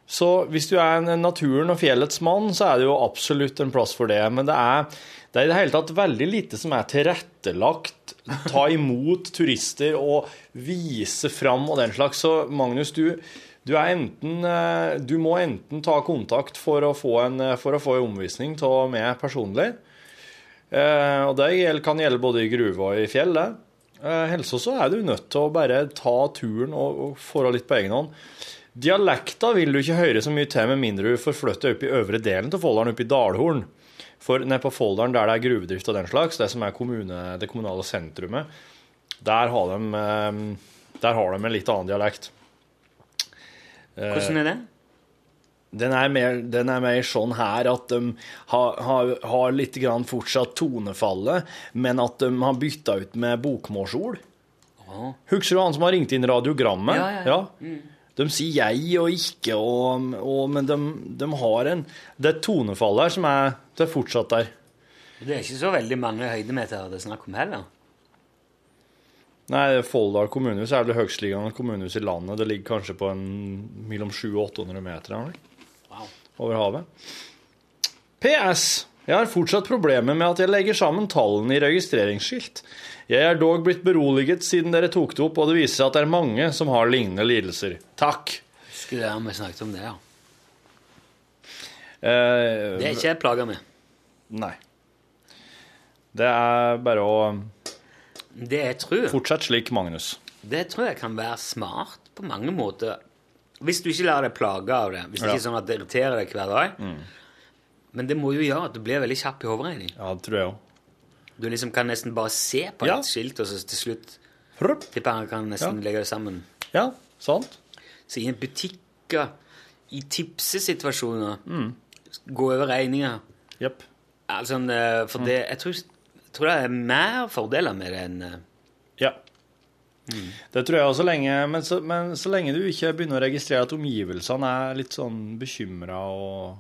Speaker 3: Så hvis du er en naturen og fjellets mann, så er det jo absolutt en plass for det. Men det er, det er i det hele tatt veldig lite som er tilrettelagt. Ta imot turister og vise fram og den slags. Så Magnus, du, du, enten, eh, du må enten ta kontakt for å få en, for å få en omvisning av meg personlig. Eh, og det kan gjelde både i gruve og i fjell. det. Eh, Ellers så er du nødt til å bare ta turen og, og få litt på egen hånd. Dialekta vil du ikke høre så mye til med mindre du får flytte opp i øvre delen av Folldalen, opp i Dalhorn. For nede på Folldalen, der det er gruvedrift og den slags, det som er kommune, det kommunale sentrumet, der har, de, eh, der har de en litt annen dialekt. Eh,
Speaker 2: Hvordan er det?
Speaker 3: Den er, mer, den er mer sånn her at de har, har, har litt grann fortsatt tonefallet, men at de har bytta ut med bokmålsord.
Speaker 2: Å.
Speaker 3: Husker du han som har ringt inn radiogrammet?
Speaker 2: Ja, ja, ja.
Speaker 3: De sier jeg og ikke, og, og, men de, de har en Det er et tonefall der som er, det er fortsatt der.
Speaker 2: Det er ikke så veldig mange høydemeter det er snakk om heller.
Speaker 3: Nei, Folldal kommunehus er det høgstliggende kommunehus i landet. Det ligger kanskje på en mellom 700 og 800 meter
Speaker 2: Wow.
Speaker 3: over havet. PS. Jeg har fortsatt problemer med at jeg legger sammen tallene i registreringsskilt. Jeg er dog blitt beroliget siden dere tok det opp, og det viser seg at det er mange som har lignende lidelser. Takk.
Speaker 2: Husker det om vi snakket om det, ja.
Speaker 3: Eh,
Speaker 2: Det er ikke jeg plaga med.
Speaker 3: Nei. Det er bare å
Speaker 2: Det jeg tror
Speaker 3: Fortsett slik, Magnus.
Speaker 2: Det tror jeg kan være smart på mange måter. Hvis du ikke lar deg plage av det. Hvis det ikke er sånn at det irriterer deg hver dag. Men det må jo gjøre at du blir veldig kjapp i hoderegning.
Speaker 3: Ja, det tror jeg òg.
Speaker 2: Du liksom kan nesten bare se på
Speaker 3: Ja.
Speaker 2: et skilt, og så til slutt tipper han kan nesten
Speaker 3: Ja.
Speaker 2: legge det sammen.
Speaker 3: Ja, sant?
Speaker 2: Så i butikker, i tipsesituasjoner,
Speaker 3: Mm.
Speaker 2: gå over regninger
Speaker 3: yep.
Speaker 2: altså, eh, For det jeg tror, jeg tror det er mer fordeler med det enn Ja.
Speaker 3: Ja. Det tror jeg også lenge, men så, men så lenge du ikke begynner å registrere at omgivelsene er litt sånn bekymra, og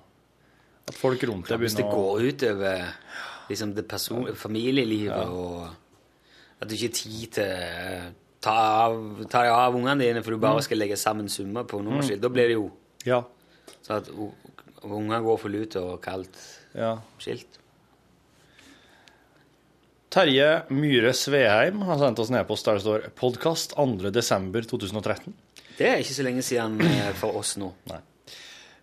Speaker 3: at folk rundt deg begynner
Speaker 2: Hvis det
Speaker 3: å
Speaker 2: går utover liksom det person familielivet, og at du ikke har tid til å ta, av, ta deg av ungene dine, for du bare skal legge sammen summer på nummerskilt, da blir det jo
Speaker 3: Ja.
Speaker 2: sånn at unger går for lut og kaldt
Speaker 3: ja.
Speaker 2: skilt.
Speaker 3: Terje Myhre Sveheim har sendt oss en e-post der det står 'Podkast 2.12.2013'.
Speaker 2: Det er ikke så lenge siden eh, for oss nå.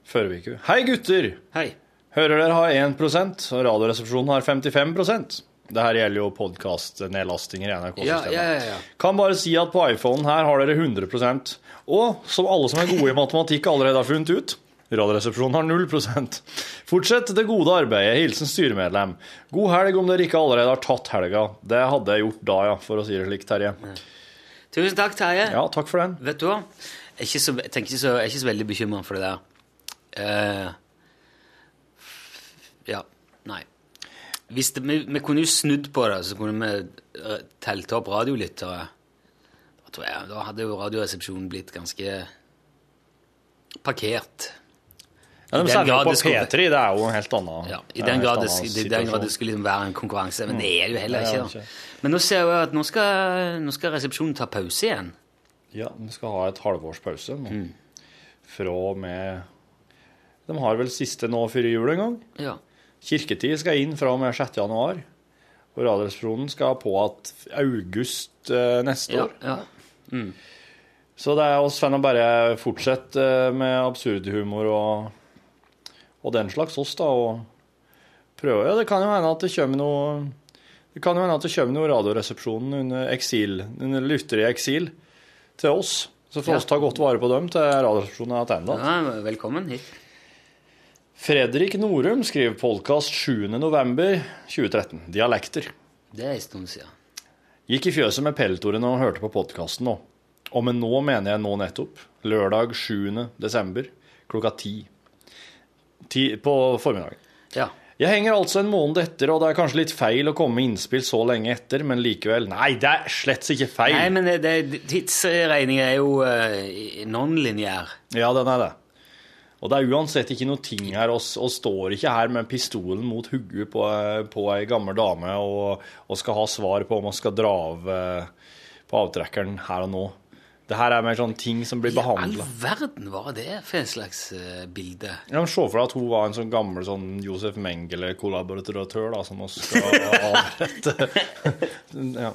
Speaker 3: Forrige uke. Hei, gutter!
Speaker 2: Hei.
Speaker 3: Hører dere har 1% og Radioresepsjonen har 55% Det her gjelder jo podkastnedlastinger i NRK-systemet.
Speaker 2: ja, ja, ja.
Speaker 3: Kan bare si at på iPhonen her har dere 100% Og som alle som er gode i matematikk allerede har funnet ut, Radioresepsjonen har 0% Fortsett det gode arbeidet. Hilsen styremedlem. God helg om dere ikke allerede har tatt helga. Det hadde jeg gjort da, ja, for å si det slik, Terje.
Speaker 2: Tusen takk, Terje.
Speaker 3: Ja, takk for den.
Speaker 2: Vet du hva? Jeg er ikke så, jeg er ikke så, jeg er ikke så veldig bekymra for det der. Eh, ja. Nei. Det, vi, vi kunne jo snudd på det, så kunne vi eh, telt opp radiolyttere. Da, tror jeg, da hadde jo Radioresepsjonen blitt ganske parkert.
Speaker 3: Ja, de sender på
Speaker 2: skulle-
Speaker 3: P3, det er jo en helt annen
Speaker 2: Ja, I den grad det, skulle liksom være en konkurranse. Men det er det jo heller
Speaker 3: er
Speaker 2: ikke. da. Men nå ser jeg jo at nå skal, nå skal resepsjonen ta pause igjen.
Speaker 3: Ja, vi skal ha et halvårs pause nå.
Speaker 2: Mm.
Speaker 3: Fra og med De har vel siste nå før jul en gang.
Speaker 2: Ja.
Speaker 3: Kirketid skal inn fra og med 6. januar. Og Radioresepsjonen skal på igjen august eh, neste
Speaker 2: Ja,
Speaker 3: år.
Speaker 2: Mm.
Speaker 3: Så det er oss fan å bare fortsette eh, med absurdhumor og, og den slags oss, da. Og prøve. Ja, det kan jo hende at det kommer noe det kan jo hende at det kommer noe Radioresepsjonen under eksil, under lyttere i eksil til oss. Så får
Speaker 2: Ja.
Speaker 3: ta godt vare på dem til Radioresepsjonen er tilbake.
Speaker 2: ja. Velkommen hit.
Speaker 3: Fredrik Norum skriver podkast 7.11.2013. Dialekter.
Speaker 2: Det er en stund siden.
Speaker 3: Gikk i fjøset med peltorene og hørte på podkasten nå. Og med nå mener jeg nå nettopp. Lørdag 7. desember klokka ti. ti på formiddagen.
Speaker 2: Ja.
Speaker 3: Jeg henger altså en måned etter, og det er kanskje litt feil å komme med innspill så lenge etter, men likevel Nei, det er slett ikke feil.
Speaker 2: Nei, men tidsregningen er jo uh, non-lineær.
Speaker 3: Ja, den er det. Og det er uansett ikke noe ting her, og står ikke her med pistolen mot hodet på, på ei gammel dame og, og skal ha svar på om vi skal dra av eh, på avtrekkeren her og nå. Det her er mer sånn ting som blir
Speaker 2: I all verden var det for en slags uh, bilde?
Speaker 3: Ja, men Se for deg at hun var en sånn gammel sånn Josef Mengele-kollaboratør da, som vi skal avrette. ja.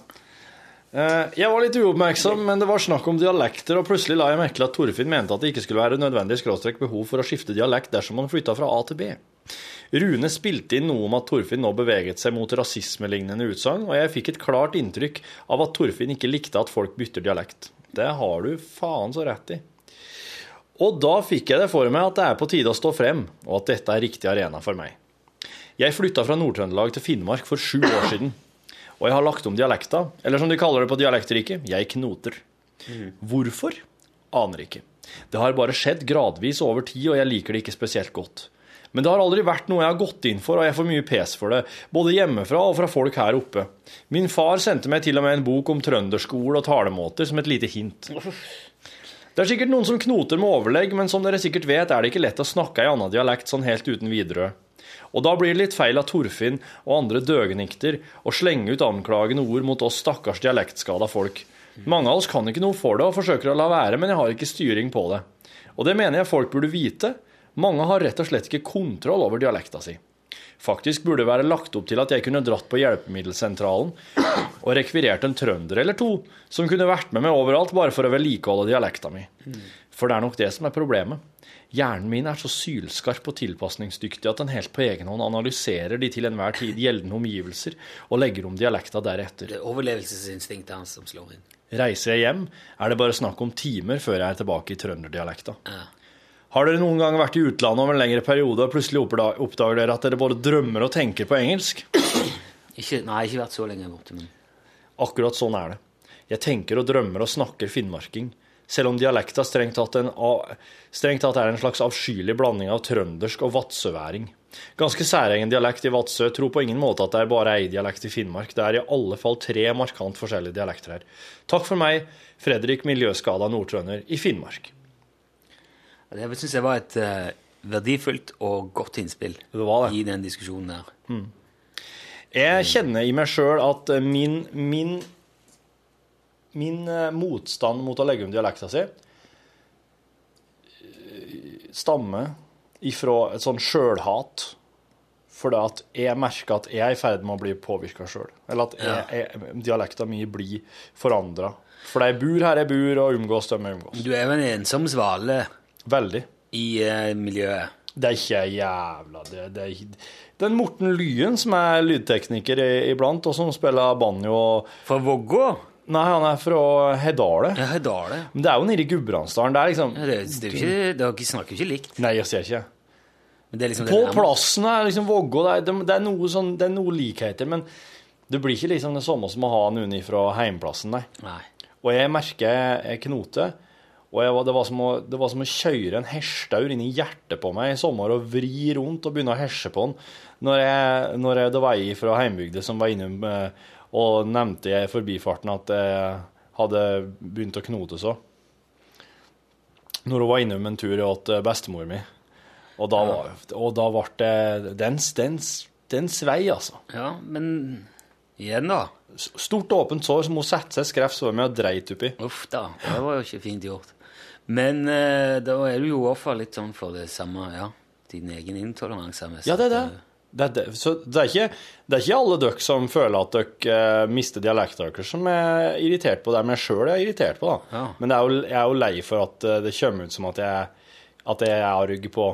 Speaker 3: Eh, Jeg var litt uoppmerksom, men det var snakk om dialekter, og plutselig la jeg merke til at Torfinn mente at det ikke skulle være nødvendig skråstrek behov for å skifte dialekt dersom man flytta fra A til B. Rune spilte inn noe om at Torfinn nå beveget seg mot rasismelignende utsagn, og jeg fikk et klart inntrykk av at Torfinn ikke likte at folk bytter dialekt. Det har du faen så rett i. Og da fikk jeg det for meg at det er på tide å stå frem, og at dette er riktig arena for meg. Jeg flytta fra Nord-Trøndelag til Finnmark for sju år siden, og jeg har lagt om dialekta, eller som de kaller det på dialektriket, jeg knoter. Hvorfor? Aner ikke. Det har bare skjedd gradvis over tid, og jeg liker det ikke spesielt godt. Men det har aldri vært noe jeg har gått inn for, og jeg får mye pes for det, både hjemmefra og fra folk her oppe. Min far sendte meg til og med en bok om trønderskole og talemåter som et lite hint. Det er sikkert noen som knoter med overlegg, men som dere sikkert vet, er det ikke lett å snakke ei anna dialekt sånn helt uten videre. Og da blir det litt feil av Torfinn og andre døgnikter å slenge ut anklagende ord mot oss stakkars dialektskada folk. Mange av oss kan ikke noe for det og forsøker å la være, men jeg har ikke styring på det. Og det mener jeg folk burde vite. Mange har rett og slett ikke kontroll over dialekta si. Faktisk burde det være lagt opp til at jeg kunne dratt på hjelpemiddelsentralen og rekvirert en trønder eller to som kunne vært med meg overalt bare for å vedlikeholde dialekta mi. For det er nok det som er problemet. Hjernen min er så sylskarp og tilpasningsdyktig at den helt på egen hånd analyserer de til enhver tid gjeldende omgivelser og legger om dialekta deretter.
Speaker 2: Det er overlevelsesinstinktet hans som slår inn.
Speaker 3: Reiser jeg hjem, er det bare snakk om timer før jeg er tilbake i trønderdialekta.
Speaker 2: Ja.
Speaker 3: Har dere noen gang vært i utlandet over en lengre periode og plutselig oppdager dere at dere både drømmer og tenker på engelsk?
Speaker 2: Ikke, nei, ikke vært så lenge borte, men
Speaker 3: Akkurat sånn er det. Jeg tenker og drømmer og snakker finnmarking, selv om dialekta strengt tatt, en, strengt tatt er en slags avskyelig blanding av trøndersk og vadsøværing. Ganske særegen dialekt i Vadsø. Tror på ingen måte at det er bare ei dialekt i Finnmark. Det er i alle fall tre markant forskjellige dialekter her. Takk for meg, Fredrik Miljøskada Nordtrønder i Finnmark.
Speaker 2: Det syns jeg var et eh, verdifullt og godt innspill
Speaker 3: Det var det.
Speaker 2: i den diskusjonen der.
Speaker 3: Jeg kjenner i meg sjøl at eh, min, min, min eh, motstand mot å legge om dialekta si eh, stammer ifra et sånn sjølhat. Fordi at jeg merker at jeg er i ferd med å bli påvirka sjøl. Eller at jeg, jeg, dialekta mi blir forandra. Fordi jeg bor her jeg bor, og omgås dem jeg omgås.
Speaker 2: Du er jo en ensom svale
Speaker 3: Veldig.
Speaker 2: i eh, miljøet.
Speaker 3: Det er ikke jævla det, det er ikke er Morten Lyen som er lydtekniker i- iblant, og som spiller banjo.
Speaker 2: Fra Vågå?
Speaker 3: Nei, han er fra Hedale.
Speaker 2: Ja, Hedale.
Speaker 3: Men det er jo nede i Gudbrandsdalen. Det er liksom
Speaker 2: Ja, det, det er ikke, dere snakker jo ikke likt.
Speaker 3: Nei, jeg ser ikke.
Speaker 2: Men det er liksom
Speaker 3: På
Speaker 2: det
Speaker 3: plassen er liksom Vågå det, er- det, det, er noe sånn, det er noe likheter, men det blir ikke liksom det samme som å ha noen fra heimplassen, nei.
Speaker 2: Nei.
Speaker 3: Og jeg merker jeg knoter, og jeg, var- det, var som å, det var som å kjøre en hestaur inn i hjertet på meg i sommer og vri rundt og begynne å hesje på den. Når, jeg, når jeg, det var ei fra heimbygda som var innom eh, og nevnte i forbifarten at jeg hadde begynt å knote så. Når hun var innom en tur åt eh, bestemor mi. Og da, var, og da ble det Den, den, den svei, altså.
Speaker 2: Ja, men igjen, da.
Speaker 3: Stort åpent sår som hun satte seg skrevs så med og dreit oppi.
Speaker 2: Uff da, det var jo ikke fint gjort. Men eh, da er du jo offer litt sånn for det samme, ja. Din egen intoleranse.
Speaker 3: Ja, det er det. Det er, det. Så det er, ikke, det er ikke alle dere som føler at dere eh, mister dialekten deres, som er irritert på det. Men jeg sjøl er irritert på det.
Speaker 2: Ja.
Speaker 3: Men det er jo, jeg er jo lei for at eh, det kommer ut som at jeg, at jeg er arg på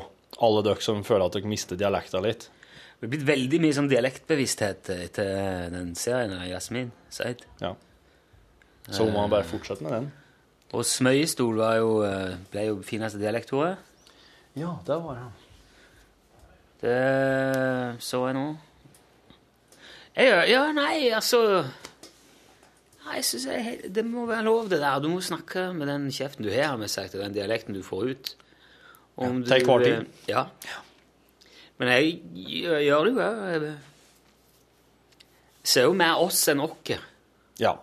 Speaker 3: alle dere som føler at dere mister dialekten litt.
Speaker 2: Det er blitt veldig mye sånn dialektbevissthet etter den serien av Jasmin Seid.
Speaker 3: Ja. Så må man bare fortsette med den.
Speaker 2: Og Smøyestol var jo, eh, ble jo fineste dialektordet.
Speaker 3: Ja, det var det.
Speaker 2: Det så jeg nå. Jeg, ja, nei, altså Nei, jeg synes jeg, Det må være lov, det der. Du må snakke med den kjeften du har, har vi sagt, og den dialekten du får ut. Om
Speaker 3: til
Speaker 2: du,
Speaker 3: hver tid.
Speaker 2: eh, Ja. Men jeg gjør det jo òg. Jeg ser jo mer oss enn oss.
Speaker 3: Ja.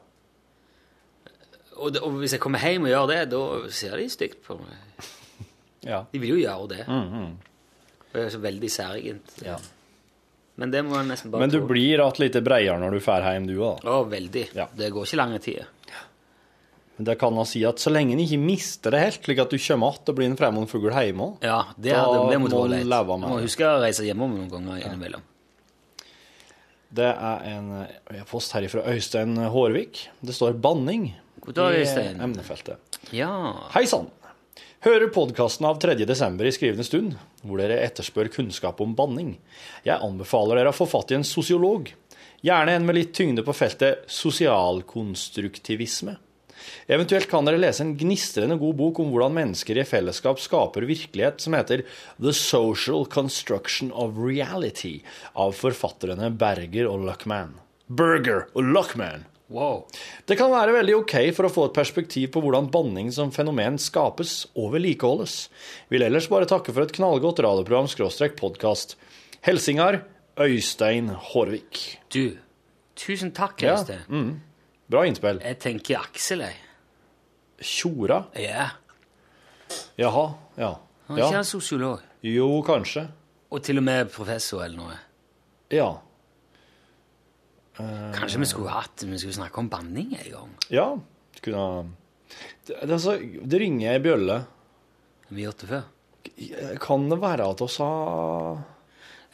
Speaker 2: Og, og hvis jeg kommer hjem og gjør det, da ser de stygt på meg.
Speaker 3: ja.
Speaker 2: De vil jo gjøre det. Og det er så veldig særegent.
Speaker 3: Ja.
Speaker 2: Men det må jeg nesten bare
Speaker 3: Men du
Speaker 2: tro.
Speaker 3: blir att litt breiere når du drar hjem, du òg.
Speaker 2: Å, veldig.
Speaker 3: Ja.
Speaker 2: Det går ikke lange tider.
Speaker 3: Men det kan man si at så lenge en ikke mister det helt, slik at du kommer att og blir en fremmed fugl hjemme òg
Speaker 2: Ja, det,
Speaker 3: Da
Speaker 2: det, det må du
Speaker 3: leve med
Speaker 2: Du må
Speaker 3: det.
Speaker 2: huske å reise hjemom noen ganger innimellom.
Speaker 3: Det er en eh, post her fra Øystein Hårvik. Det står 'banning'
Speaker 2: God dag,
Speaker 3: i emnefeltet.
Speaker 2: Ja.
Speaker 3: Hei sann! Hører podkasten av 3. desember i skrivende stund, hvor dere etterspør kunnskap om banning. Jeg anbefaler dere å få fatt i en sosiolog. Gjerne en med litt tyngde på feltet sosialkonstruktivisme. Eventuelt kan dere lese en gnistrende god bok om hvordan mennesker i fellesskap skaper virkelighet, som heter The Social Construction of Reality, av forfatterne Berger og Luckman. Berger og Luckman.
Speaker 2: Wow.
Speaker 3: Det kan være veldig ok for å få et perspektiv på hvordan banning som fenomen skapes og vedlikeholdes. Vil ellers bare takke for et knallgodt radioprogram skråstrek podkast. Helsingar Øystein Hårvik.
Speaker 2: Du, tusen takk, Øystein.
Speaker 3: Ja,
Speaker 2: mm.
Speaker 3: Bra innspill.
Speaker 2: Jeg tenker Aksel, jeg.
Speaker 3: Tjora?
Speaker 2: Ja.
Speaker 3: Jaha. Ja.
Speaker 2: Han er ikke
Speaker 3: ja.
Speaker 2: sosiolog?
Speaker 3: Jo, kanskje.
Speaker 2: Og til og med professor eller noe.
Speaker 3: Ja.
Speaker 2: Kanskje vi skulle hatt Vi skulle snakke om banning en gang?
Speaker 3: Ja. Kunne ha det, det, altså, det ringer ei bjølle.
Speaker 2: Har vi gjort det før?
Speaker 3: Kan det være at oss har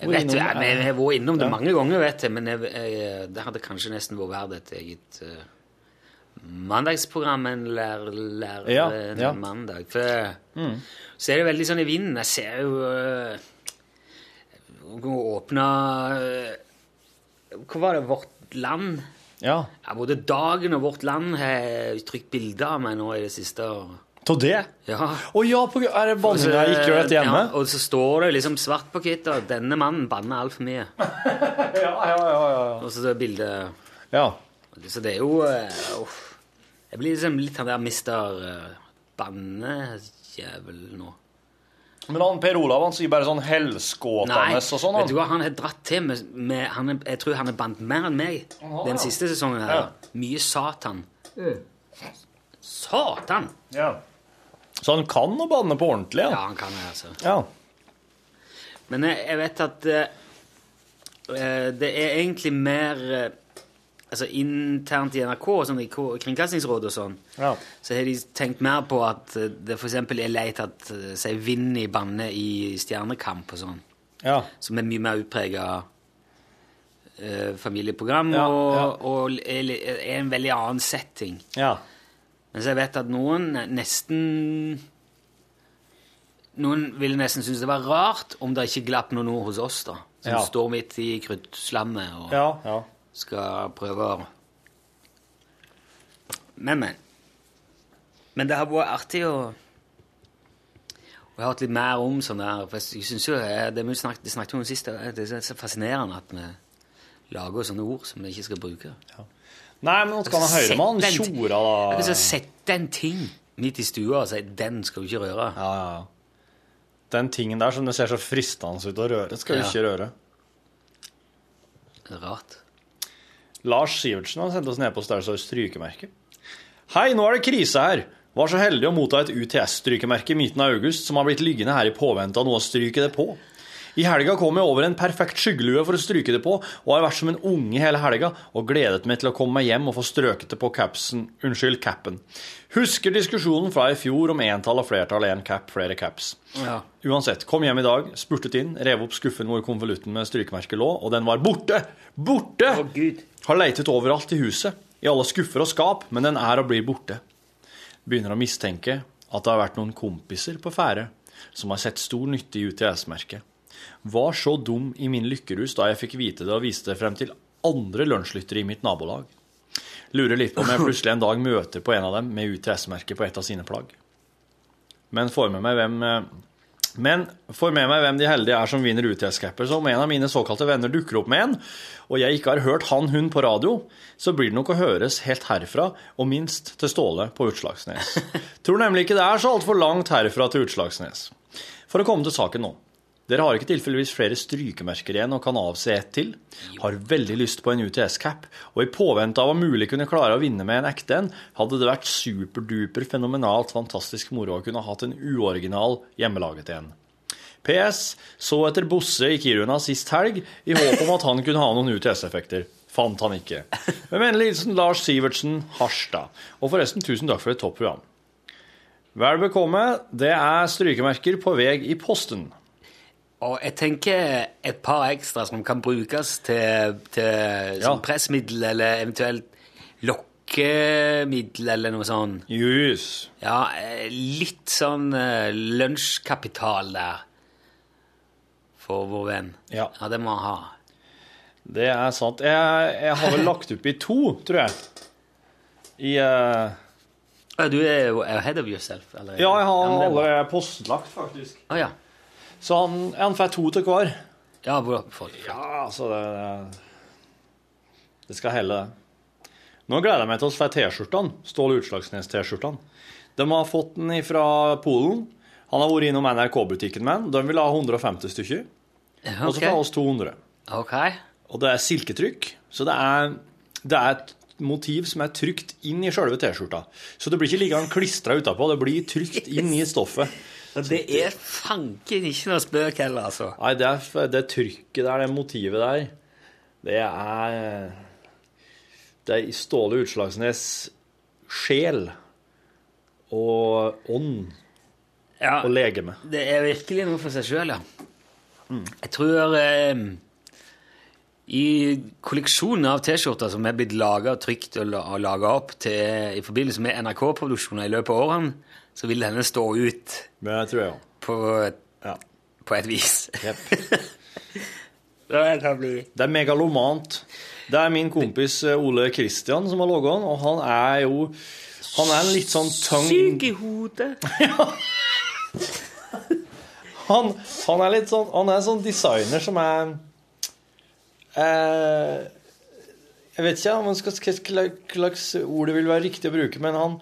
Speaker 2: Jeg vet, jeg, vi vi har vært innom det
Speaker 3: Ja.
Speaker 2: mange ganger, vet jeg, men jeg, jeg, det hadde kanskje nesten vært verdt et eget uh, mandagsprogram en lær, lær,
Speaker 3: Ja, ja.
Speaker 2: mandag. For så er det veldig sånn i vinden. Jeg ser jo uh, Åpna uh, Hva var det? Vårt Land?
Speaker 3: Ja.
Speaker 2: Ja, både Dagen og Vårt Land har trykt bilder av meg nå i det siste.
Speaker 3: Av det?
Speaker 2: Ja.
Speaker 3: Å ja, på, er det banninga jeg ikke etter hjemme?
Speaker 2: Ja, og så står det liksom svart på kittet at 'denne mannen banner altfor mye'.
Speaker 3: Ja, ja, ja. ja,
Speaker 2: Og så det bildet
Speaker 3: ja.
Speaker 2: Så det er jo uh. Jeg blir liksom litt han der mister uh, bannejævel nå.
Speaker 3: Men han Per Olav han sier bare sånn helskåtende og sånn.
Speaker 2: vet du hva, han har dratt til med, med han er, Jeg tror han er bandt mer enn meg den siste sesongen. her.
Speaker 3: Ja.
Speaker 2: Mye satan. Satan!
Speaker 3: Ja. Så han kan å banne på ordentlig,
Speaker 2: Ja,
Speaker 3: ja?
Speaker 2: han kan det, altså.
Speaker 3: Ja.
Speaker 2: Men jeg, jeg vet at eh, eh, det er egentlig mer eh, Altså internt i NRK, sånn i Kringkastingsrådet og sånn,
Speaker 3: Ja.
Speaker 2: så har de tenkt mer på at eh, det f.eks. er leit at eh, si Vinni banner i Stjernekamp og sånn,
Speaker 3: ja.
Speaker 2: som er mye mer utprega eh, familieprogram
Speaker 3: Ja,
Speaker 2: og, og er, er en veldig annen setting.
Speaker 3: ja.
Speaker 2: Mens jeg vet at noen nesten Noen ville nesten synes det var rart om det ikke glapp noen ord hos oss, da. Som står midt i kruttslammet og
Speaker 3: Ja, ja.
Speaker 2: Skal prøve å Men, men. Men det har vært artig å har hørt litt mer om sånn der For jeg synes jo det vi snakket, det snakket om sist, det er så fascinerende at vi lager sånne ord som vi ikke skal bruke.
Speaker 3: Nei, men nå skal han høre med han Tjora,
Speaker 2: Jeg
Speaker 3: da.
Speaker 2: så sette en ting midt i stua og si 'den skal du ikke røre'.
Speaker 3: Ja, ja, ja. Den tingen der som det ser så fristende ut å røre, skal du
Speaker 2: Ja.
Speaker 3: ikke røre.
Speaker 2: Rart.
Speaker 3: Lars Sivertsen har sendt oss ned på der det står strykemerke. Hei, nå er det krise her. Var så heldig å motta et UTS-strykemerke i midten av august som har blitt liggende her i påvente av noe å stryke det på. I helga kom jeg over en perfekt skyggelue for å stryke det på, og har vært som en unge hele helga og gledet meg til å komme meg hjem og få strøket det på capsen, unnskyld, capen. Husker diskusjonen fra i fjor om entall og flertall, én cap, flere caps.
Speaker 2: Ja.
Speaker 3: Uansett, kom hjem i dag, spurtet inn, rev opp skuffen hvor konvolutten med strykemerket lå, og den var borte! Borte!
Speaker 2: Å, Gud.
Speaker 3: Har leitet overalt i huset, i alle skuffer og skap, men den er og blir borte. Begynner å mistenke at det har vært noen kompiser på ferde som har sett stor nytte i UTS-merket. Var så dum i min lykkerus da jeg fikk vite det og viste det frem til andre lunsjlyttere i mitt nabolag. Lurer litt på om jeg plutselig en dag møter på en av dem med UTS-merket på et av sine plagg. Men får med meg hvem eh, men får med meg hvem de heldige er som vinner UTS-capper. Så om en av mine såkalte venner dukker opp med en, og jeg ikke har hørt han hun på radio, så blir det nok å høres helt herfra, og minst til Ståle på Utslagsnes. Tror nemlig ikke det er så altfor langt herfra til Utslagsnes. For å komme til saken nå. Dere har ikke tilfeldigvis flere strykemerker igjen og kan avse ett til. Har veldig lyst på en UTS-cap, og i påvente av å mulig kunne klare å vinne med en ekte en, hadde det vært superduper fenomenalt fantastisk moro å kunne hatt en uoriginal hjemmelaget en. PS. Så etter Bosse i Kiruna sist helg, i håp om at han kunne ha noen UTS-effekter. Fant han ikke. Med vennlig hilsen Lars Sivertsen, Harstad. Og forresten, tusen takk for et topp program. Vel bekomme, det er strykemerker på vei i posten.
Speaker 2: Og jeg tenker et par ekstra som kan brukes til, til som
Speaker 3: Ja.
Speaker 2: pressmiddel, eller eventuelt lokkemiddel, eller noe sånt.
Speaker 3: Jus.
Speaker 2: Ja, eh, litt sånn eh, lunsjkapital der for vår venn.
Speaker 3: Ja.
Speaker 2: ja, det må han ha.
Speaker 3: Det er sant. Jeg, jeg har vel lagt opp i to, tror jeg. I
Speaker 2: uh... Du er jo ahead of yourself. Eller?
Speaker 3: Ja, jeg har allerede postlagt, faktisk.
Speaker 2: Ah, ja.
Speaker 3: Så han, han får to til hver.
Speaker 2: Ja, bra, folk.
Speaker 3: Ja, altså det Det skal helle, det. Nå gleder jeg meg til å få T-skjortene. Ståle Utslagsnes-T-skjortene. De har fått den fra Polen. Han har vært innom NRK-butikken med den. De vil ha 150 stykker. Og så får oss 200.
Speaker 2: Okay.
Speaker 3: Og det er silketrykk, så det er, det er et motiv som er trykt inn i sjølve T-skjorta. Så det blir ikke liggende klistra utapå, det blir trykt inn i stoffet.
Speaker 2: Og det er fanken ikke noe spøk heller, altså.
Speaker 3: Nei, det, er, det trykket der, det motivet der, det er Det er Ståle Utslagsnes sjel og ånd
Speaker 2: Ja,
Speaker 3: og legeme.
Speaker 2: det er virkelig noe for seg sjøl, ja. Jeg tror eh, i kolleksjonen av T-skjorter som er blitt laga og trykt og laga opp til, i forbindelse med NRK-produksjoner i løpet av årene, så vil denne stå ut
Speaker 3: Men jeg tror jeg òg.
Speaker 2: på,
Speaker 3: Ja.
Speaker 2: på et vis. Yep. Det kan bli
Speaker 3: Det er megalomant. Det er min kompis eh, Ole Kristian som har laga den, og han er jo Han er en litt sånn tung
Speaker 2: Syk i hodet.
Speaker 3: han, han er litt sånn Han er en sånn designer som er eh, Jeg vet ikke om hva slags ord det vil være riktig å bruke, men han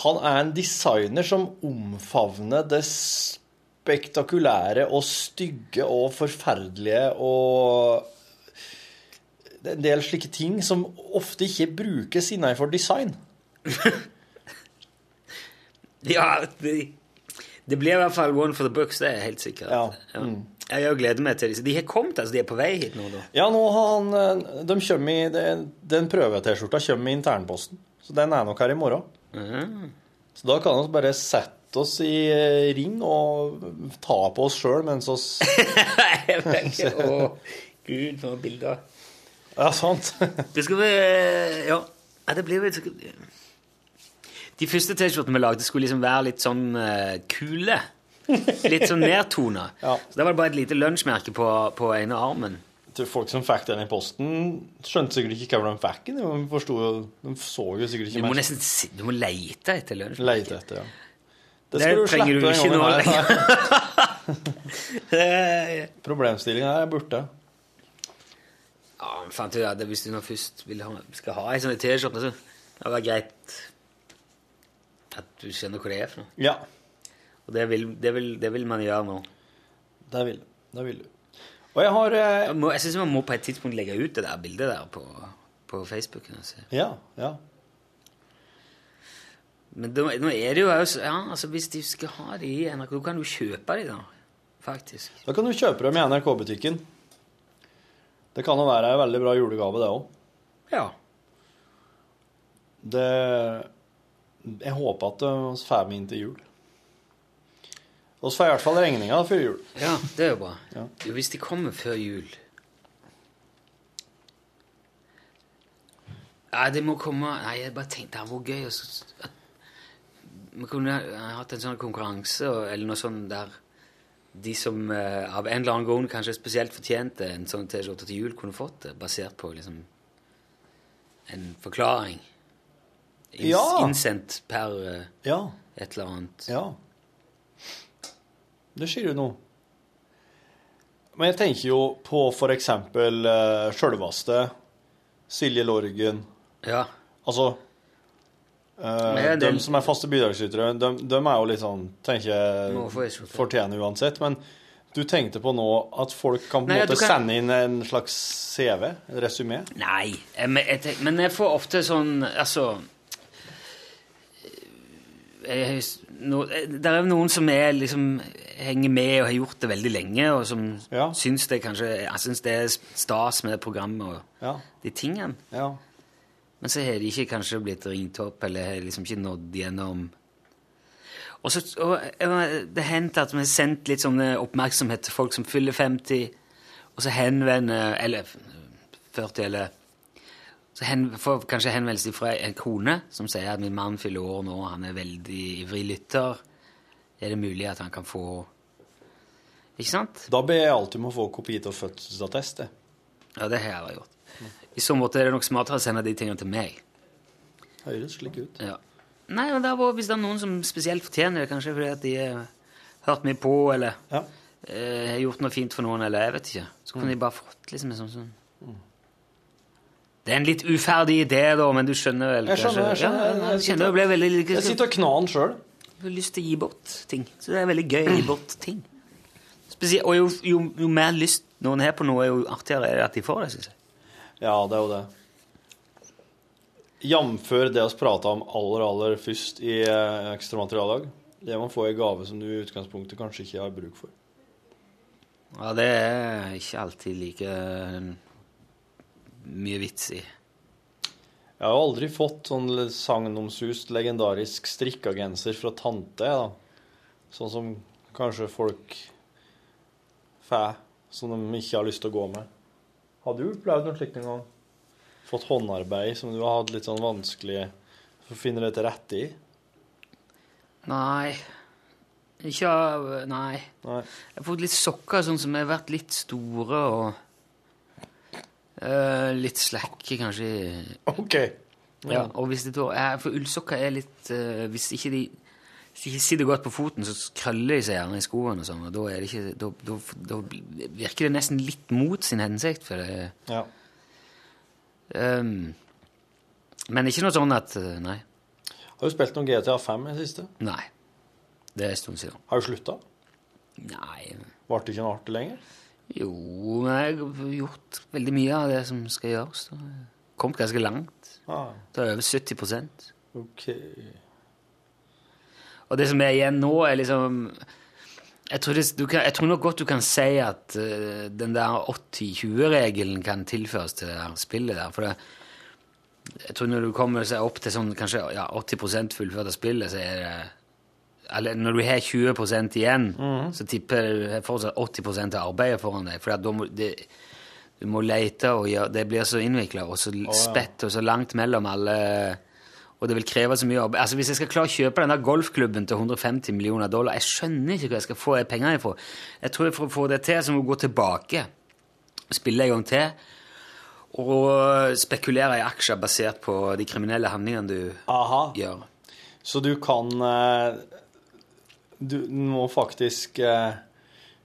Speaker 3: Han er en designer som omfavner det spektakulære og stygge og forferdelige og en del slike ting som ofte ikke brukes innenfor design.
Speaker 2: Ja, det, det blir i hvert fall one for the books, det er jeg helt sikker.
Speaker 3: Ja.
Speaker 2: Ja. Jeg har gleder meg til disse. De har kommet, altså. De er på vei hit nå, da.
Speaker 3: Ja, nå har han eh, De kommer i Den prøve-T-skjorta kommer i internposten. Så den er nok her i morgen. Så da kan vi bare sette oss i eh, ring og ta på oss sjøl mens oss
Speaker 2: Jeg tenker. Å, Gud, for bilder.
Speaker 3: Ja, sant.
Speaker 2: Det skal vi Ja. ja det blir jo De første T-skjortene vi lagde, skulle liksom være litt sånn uh, kule. Litt sånn nedtona.
Speaker 3: Ja.
Speaker 2: Så da var det bare et lite lunsjmerke på, på ene armen.
Speaker 3: Til folk som fikk den i posten, skjønte sikkert ikke hva de fikk. De, forstod, de så jo sikkert
Speaker 2: Du
Speaker 3: ikke
Speaker 2: må
Speaker 3: mer.
Speaker 2: nesten si- du må leite etter lunsjmerke.
Speaker 3: Leite etter, ja. Det
Speaker 2: Det
Speaker 3: skal du
Speaker 2: trenger du ikke nå lenger.
Speaker 3: Problemstillinga er borte.
Speaker 2: Ja, men fant ut at Hvis du nå først ha, skal ha ei sånn T-skjorte, så det var greit at du skjønner hva det er for noe.
Speaker 3: Ja,
Speaker 2: Og det vil, det vil, det vil man gjøre nå.
Speaker 3: det vil. Det vil du. Og jeg har eh,
Speaker 2: Jeg, må, jeg syns man må på et tidspunkt legge ut det der bildet der på, på Facebook. Altså.
Speaker 3: Ja, ja.
Speaker 2: Men da, nå er det jo også, ja, altså Hvis de skal ha de i NRK, da kan du kjøpe de da, faktisk.
Speaker 3: Da kan du kjøpe dem i NRK-butikken. Det kan jo være ei veldig bra julegave, det òg.
Speaker 2: Ja.
Speaker 3: Det Jeg håper at vi får med inn til jul. Vi får i hvert fall regninga før jul.
Speaker 2: ja, det er jo bra.
Speaker 3: Ja.
Speaker 2: Jo, hvis de kommer før jul Nei, det må komme Nei, jeg bare tenkte det var gøy at Vi kunne hatt en sånn konkurranse eller noe sånt der de som eh, av en eller annen grunn kanskje spesielt fortjente en sånn T-skjorte til jul, kunne fått det, basert på liksom en forklaring. Inns,
Speaker 3: Ja.
Speaker 2: Innsendt per eh,
Speaker 3: Ja.
Speaker 2: et eller annet.
Speaker 3: Ja. Det sier du nå. Men jeg tenker jo på eksempel uh, sjølveste Silje Lorgen.
Speaker 2: Ja.
Speaker 3: Altså
Speaker 2: uh,
Speaker 3: De som er faste bidragsytere, de, de er jo litt sånn Tenker jeg fortjener uansett. Men du tenkte på nå at folk kan på en
Speaker 2: Nei,
Speaker 3: måte
Speaker 2: kan-
Speaker 3: sende inn en slags CV? Resymé?
Speaker 2: Nei, jeg, men jeg, tenk- men jeg får ofte sånn Altså jeg, no, Det er noen som er, liksom, henger med og har gjort det veldig lenge, og som
Speaker 3: Ja.
Speaker 2: syns det kanskje Jeg syns det er stas med programmet og
Speaker 3: Ja.
Speaker 2: de tingene.
Speaker 3: ja.
Speaker 2: Men så har de ikke kanskje blitt ringt opp, eller har liksom ikke nådd gjennom. Og så og, eh, Det hendte at vi har sendt litt sånn oppmerksomhet til folk som fyller 50, og så henvender Eller 40, eller Så hen, får kanskje henvendelse fra en kone som sier at min mann fyller år nå, han er veldig ivrig lytter. Er det mulig at han kan få Ikke sant?
Speaker 3: Da ber jeg alltid om å få kopi av fødselsattest.
Speaker 2: Ja, det har jeg gjort. I så måte er det nok smartere å sende de tingene til meg.
Speaker 3: Høres slik ut.
Speaker 2: Ja. Nei, men det bare hvis det er noen som spesielt fortjener det, kanskje fordi at de har hørt mye på, eller
Speaker 3: Ja.
Speaker 2: eh, har gjort noe fint for noen, eller jeg vet ikke. Så kunne de bare fått liksom en sånn sånn Det er en litt uferdig idé, da, men du skjønner vel
Speaker 3: Jeg skjønner, jeg skjønner. Jeg-
Speaker 2: jeg,
Speaker 3: jeg
Speaker 2: kjenner
Speaker 3: sitter-
Speaker 2: jeg veldig
Speaker 3: Jeg sitter og knar den sjøl.
Speaker 2: Du har lyst til å gi bort ting. Så det er veldig gøy å gi bort ting. Spesielt, og jo, jo, jo mer lyst noen har på noe, jo artigere er det at de får det, syns jeg.
Speaker 3: Ja, det er jo det. Jamfør det vi prata om aller, aller først i eh, ekstramateriallag. Det man får i gave som du i utgangspunktet kanskje ikke har bruk for.
Speaker 2: Ja, det er ikke alltid like eh, mye vits i.
Speaker 3: Jeg har jo aldri fått sånn sagnomsust, legendarisk strikka genser fra tante, da. Sånn som kanskje folk får, som de ikke har lyst til å gå med. Har du opplevd noe slikt en gang? Fått håndarbeid som du har hatt litt sånn vanskelig for å finne deg til rette i?
Speaker 2: Nei. Ikke av Nei.
Speaker 3: Nei.
Speaker 2: Jeg har fått litt sokker sånn som har vært litt store og eh, litt slekke, kanskje.
Speaker 3: OK.
Speaker 2: Ja, og hvis det da er, For ullsokker er litt uh, Hvis ikke de hvis de ikke sitter godt på foten, så krøller de seg gjerne i skoene, og sånn, og da, det ikke, da, da, da virker det nesten litt mot sin hensikt. For det,
Speaker 3: Ja.
Speaker 2: Um, men ikke noe sånn at eh, Nei.
Speaker 3: Har du spilt noen GTA 5 i det siste?
Speaker 2: Nei. Det er en stund siden.
Speaker 3: Har du slutta?
Speaker 2: Nei
Speaker 3: Varte ikke noe artig lenger?
Speaker 2: Jo, men jeg har gjort veldig mye av det som skal gjøres. da. Kommet ganske langt.
Speaker 3: Ah,
Speaker 2: Det er over 70%
Speaker 3: ok.
Speaker 2: Og det som er igjen nå, er liksom Jeg tror, det, du kan, jeg tror nok godt du kan si at uh, den der 80-20-regelen kan tilføres til det der spillet der. For det, jeg tror når du kommer seg opp til sånn kanskje ja, 80% fullført av spillet, så er det eller når du har 20% igjen, så tipper jeg du har fortsatt 80 av arbeidet foran deg. For da må, det, du må lete, og gjøre, det blir så innvikla og så spett og så langt mellom alle Og det vil kreve så mye arbeid. Altså Hvis jeg skal klare å kjøpe den der golfklubben til 150 millioner dollar Jeg skjønner ikke hvor jeg skal få pengene ifra. Jeg tror For å få det til, så må jeg gå tilbake, spille en gang til, og spekulere i aksjer basert på de kriminelle handlingene du
Speaker 3: Aha.
Speaker 2: gjør.
Speaker 3: Så du kan eh, Du må faktisk eh,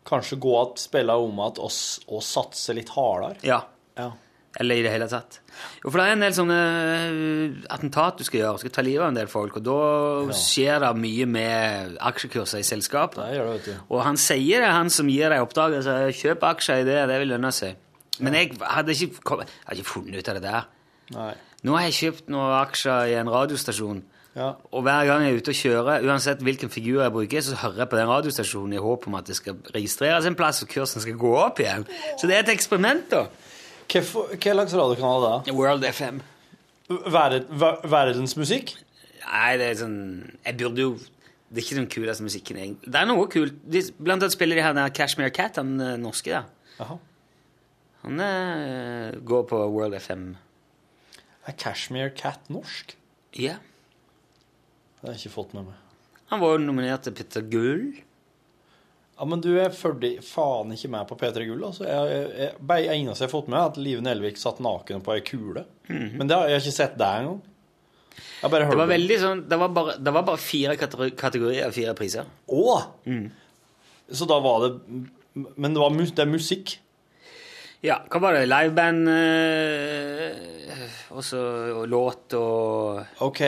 Speaker 3: kanskje gå og spille om at og, og satse litt hardere.
Speaker 2: Ja.
Speaker 3: Ja.
Speaker 2: Eller i det hele tatt. Jo, for det er en del sånne øh, attentat du skal gjøre. Du skal ta livet av en del folk, og da skjer det mye med aksjekurser i selskap.
Speaker 3: Det gjør det, vet du.
Speaker 2: Og han sier det, han som gir deg oppdraget, så kjøp aksjer i det, det vil lønne seg. Men jeg hadde ikke, jeg hadde ikke funnet ut av det der.
Speaker 3: Nei.
Speaker 2: Nå har jeg kjøpt noen aksjer i en radiostasjon,
Speaker 3: Ja.
Speaker 2: og hver gang jeg er ute og kjører, uansett hvilken figur jeg bruker, så hører jeg på den radiostasjonen i håp om at det skal registreres en plass, og kursen skal gå opp igjen. Så det er et eksperiment, da.
Speaker 3: Hva slags radiokanal er det?
Speaker 2: World FM.
Speaker 3: Verdens musikk?
Speaker 2: Nei, det er sånn Jeg burde jo Det er ikke den kuleste musikken, egentlig. Det er noe kult. De, blant annet spiller de her den Cashmere Cat, han eh, norske der.
Speaker 3: Aha.
Speaker 2: Han er, går på World FM.
Speaker 3: Er Cashmere Cat norsk?
Speaker 2: Ja.
Speaker 3: Det har jeg ikke fått med meg.
Speaker 2: Han var jo nominert til Petter Gull.
Speaker 3: Ja, men du er følger faen ikke med på P3 Gull. Altså. Jeg, jeg, jeg, bare eneste jeg har fått med, er at Live Nelvik satt naken på ei kule. Men det har jeg har ikke sett det engang. Jeg bare
Speaker 2: Det var veldig sånn Det var bare, det var bare fire kategorier og fire priser.
Speaker 3: Å! Så da var det Men det, var det er musikk?
Speaker 2: Ja, hva var det? Liveband øh, og så låt og
Speaker 3: OK.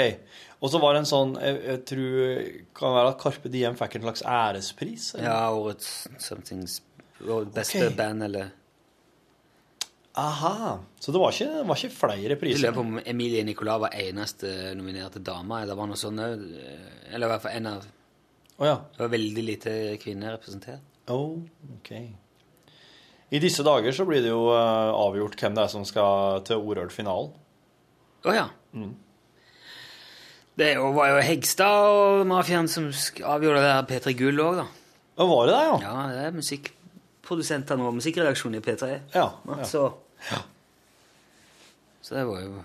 Speaker 3: Og så var det en sånn Jeg, jeg tror kan være at Carpe Diem fikk en slags ærespris. eller?
Speaker 2: Ja, årets somethings Beste
Speaker 3: okay.
Speaker 2: band, eller
Speaker 3: Aha. Så det var ikke, var ikke flere
Speaker 2: Jeg
Speaker 3: priser?
Speaker 2: lurer på om Emilie Nicolas var eneste nominerte dame. Det var noe sånn. Eller i hvert fall en av
Speaker 3: Å ja.
Speaker 2: Det var veldig lite kvinner representert.
Speaker 3: Oh, ok. I disse dager så blir det jo eh, avgjort hvem det er som skal til Orørt-finalen.
Speaker 2: Å ja. Det var jo Hegstad og mafiaen som avgjorde det her P3 Gull òg, da.
Speaker 3: Ja, var det det, ja?
Speaker 2: Ja, det er musikkprodusentene og musikkredaksjonen i P3.
Speaker 3: Ja.
Speaker 2: Ja,
Speaker 3: ja.
Speaker 2: Så. så det var jo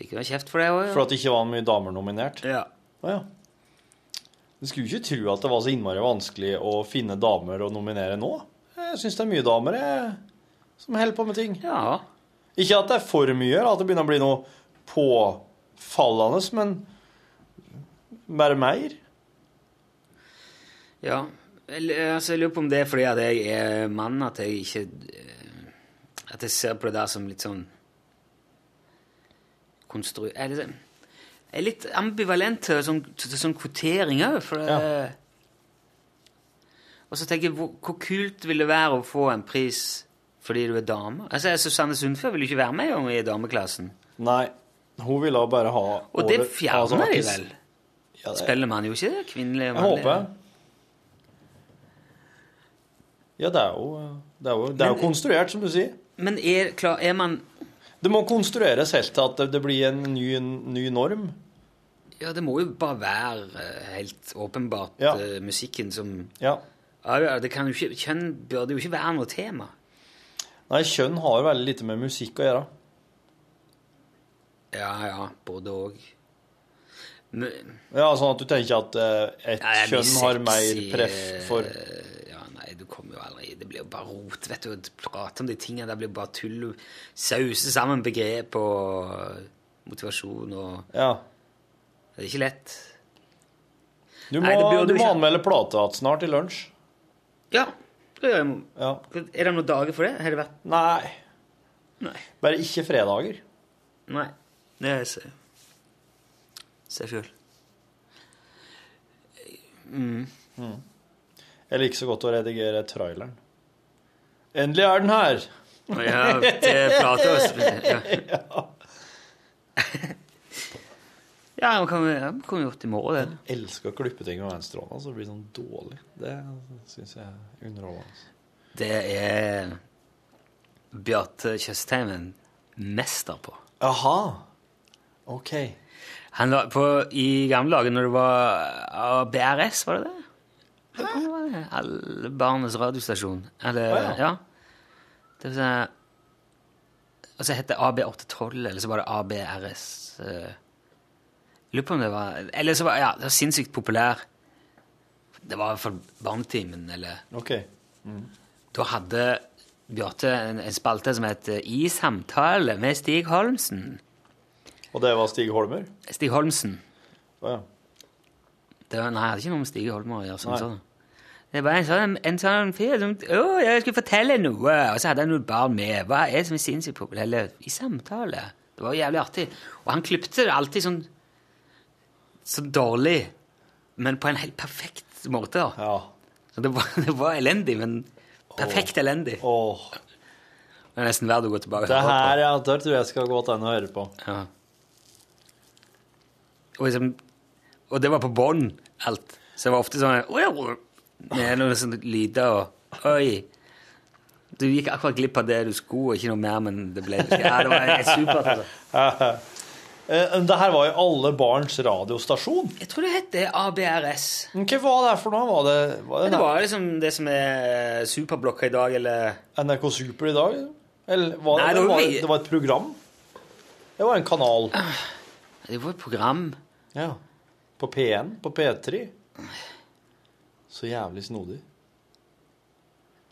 Speaker 2: Fikk jo kjeft for det òg,
Speaker 3: For at det ikke var mye damer nominert?
Speaker 2: ja.
Speaker 3: Ah, ja. Du skulle jo ikke tro at det var så innmari vanskelig å finne damer å nominere nå. Jeg syns det er mye damer jeg, som holder på med ting.
Speaker 2: ja.
Speaker 3: Ikke at det er for mye, eller at det begynner å bli noe påfallende, men bare mer.
Speaker 2: Ja. Altså, jeg lurer på om det er fordi at jeg er mann, at jeg ikke eh, At jeg ser på det der som litt sånn konstru... Jeg er litt, jeg er litt ambivalent til sånn, til sånn kvotering òg, for det Og så tenker jeg, hvor, hvor kult vil det være å få en pris fordi du er dame? Altså, Susanne Sundfør vil jo ikke være med i dameklassen.
Speaker 3: Nei, hun ville bare ha
Speaker 2: Og det fjerner
Speaker 3: altså,
Speaker 2: de vel?
Speaker 3: Ja, det,
Speaker 2: Spiller man jo ikke det? Kvinnelige
Speaker 3: jeg håper. Ja, det er jo, det er jo, det er jo
Speaker 2: Men-
Speaker 3: konstruert, som du sier.
Speaker 2: Men er, klar, er man
Speaker 3: Det må konstrueres helt til at det, det blir en ny, ny norm.
Speaker 2: Ja, det må jo bare være eh, helt åpenbart
Speaker 3: Ja.
Speaker 2: eh, musikken som
Speaker 3: Ja.
Speaker 2: det kan jo ikke, Kjønn burde jo ikke være noe tema.
Speaker 3: Nei, kjønn har veldig lite med musikk å gjøre.
Speaker 2: Ja, ja, både òg.
Speaker 3: Ja, Sånn at du tenker at eh, et kjønn har mer preff for
Speaker 2: Ja, nei, du kommer jo aldri Det blir jo bare rot, vet du. Å prate om de tingene der blir bare tull. Sause sammen begrep og motivasjon og
Speaker 3: Ja.
Speaker 2: Det er ikke lett.
Speaker 3: Du må,
Speaker 2: Nei, det
Speaker 3: du må
Speaker 2: ikke.
Speaker 3: anmelde igjen snart i lunsj.
Speaker 2: Ja. det gjør jeg.
Speaker 3: Ja.
Speaker 2: Er det noen dager for det? Har det vært
Speaker 3: Nei.
Speaker 2: Nei.
Speaker 3: Bare ikke fredager.
Speaker 2: Nei. Det er jeg Ser sjøl.
Speaker 3: Jeg liker så godt å redigere traileren. Endelig er den her!
Speaker 2: Ja, til plate og Ja. Ja, man kan, man kan jo gjort i morgen, det.
Speaker 3: Jeg elsker å klippe ting med venstrehånda, så det blir sånn dårlig. Det syns jeg er underholdende.
Speaker 2: Det er Bjarte Tjøstheim en mester på.
Speaker 3: Jaha. OK.
Speaker 2: Han la på, I gamle dager, når det var ah, BRS, var det det? Var det? Alle barnets radiostasjon. Eller,
Speaker 3: oh, ja.
Speaker 2: ja. Det var sånn Altså het det AB812, eller så var det ABRS. eh. Lurer på om det var Eller så var Ja, det var sinnssykt populær. Det var i hvert fall Barnetimen, eller
Speaker 3: ok.
Speaker 2: Da hadde Bjarte en, en spalte som het eh, I samtale med Stig Holmsen.
Speaker 3: Og det var Stig Holmer?
Speaker 2: Stig Holmsen.
Speaker 3: Oh, ja.
Speaker 2: Det var, nei, jeg hadde ikke noe med Stig Holmer å gjøre. Sånn, sånn. Det var en sånn, en sånn fyr som Å, jeg skulle fortelle noe! Og så hadde han noen barn med. Hva er det som er sinnssykt populært? I samtale. Det var jævlig artig. Og han klipte det alltid sånn så dårlig, men på en helt perfekt måte.
Speaker 3: ja.
Speaker 2: Så det var, det var elendig, men perfekt elendig.
Speaker 3: Åh.
Speaker 2: Det er nesten verdt å gå tilbake og
Speaker 3: Det
Speaker 2: høre på.
Speaker 3: her ja, det tror jeg skal gå an å høre på.
Speaker 2: Ja. Og, liksom, og det var på bånd, alt. Så det var ofte sånn Med noen sånne lyder og Oi. Du gikk akkurat glipp av det du skulle, og ikke noe mer, men det ble Ja, det var supert. Altså.
Speaker 3: Eh, Det her var jo alle barns radiostasjon.
Speaker 2: Jeg tror det het det ABRS.
Speaker 3: Hva var det for noe? Var det, var det,
Speaker 2: Det var liksom det som er Superblokka i dag, eller
Speaker 3: NRK Super i dag? Eller var det,
Speaker 2: Nei, det var
Speaker 3: det var et program? Det var en kanal.
Speaker 2: Det var et program.
Speaker 3: Ja. På P1? På P3? Så jævlig snodig.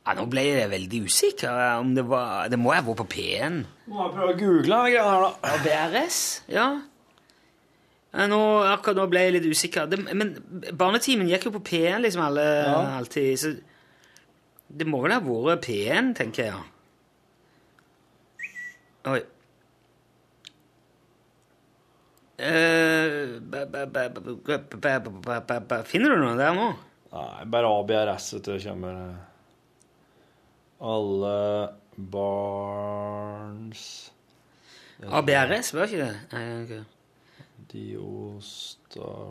Speaker 2: Ja, nå ble jeg veldig usikker. om Det var, det må ha vært på P1.
Speaker 3: Må jeg prøve å google denne greia her, da.
Speaker 2: BRS? Ja. Ja, Nå, akkurat nå ble jeg litt usikker. Det, men Barnetimen gikk jo på P1 liksom alle, alltid, så det må vel ha vært P1, tenker jeg. Oi. Finner du noe der nå?
Speaker 3: Nei, bare ABRS, vet du. Kommer eh, alle barns
Speaker 2: ABRS, var ikke det? Nei, ok.
Speaker 3: Diostasjon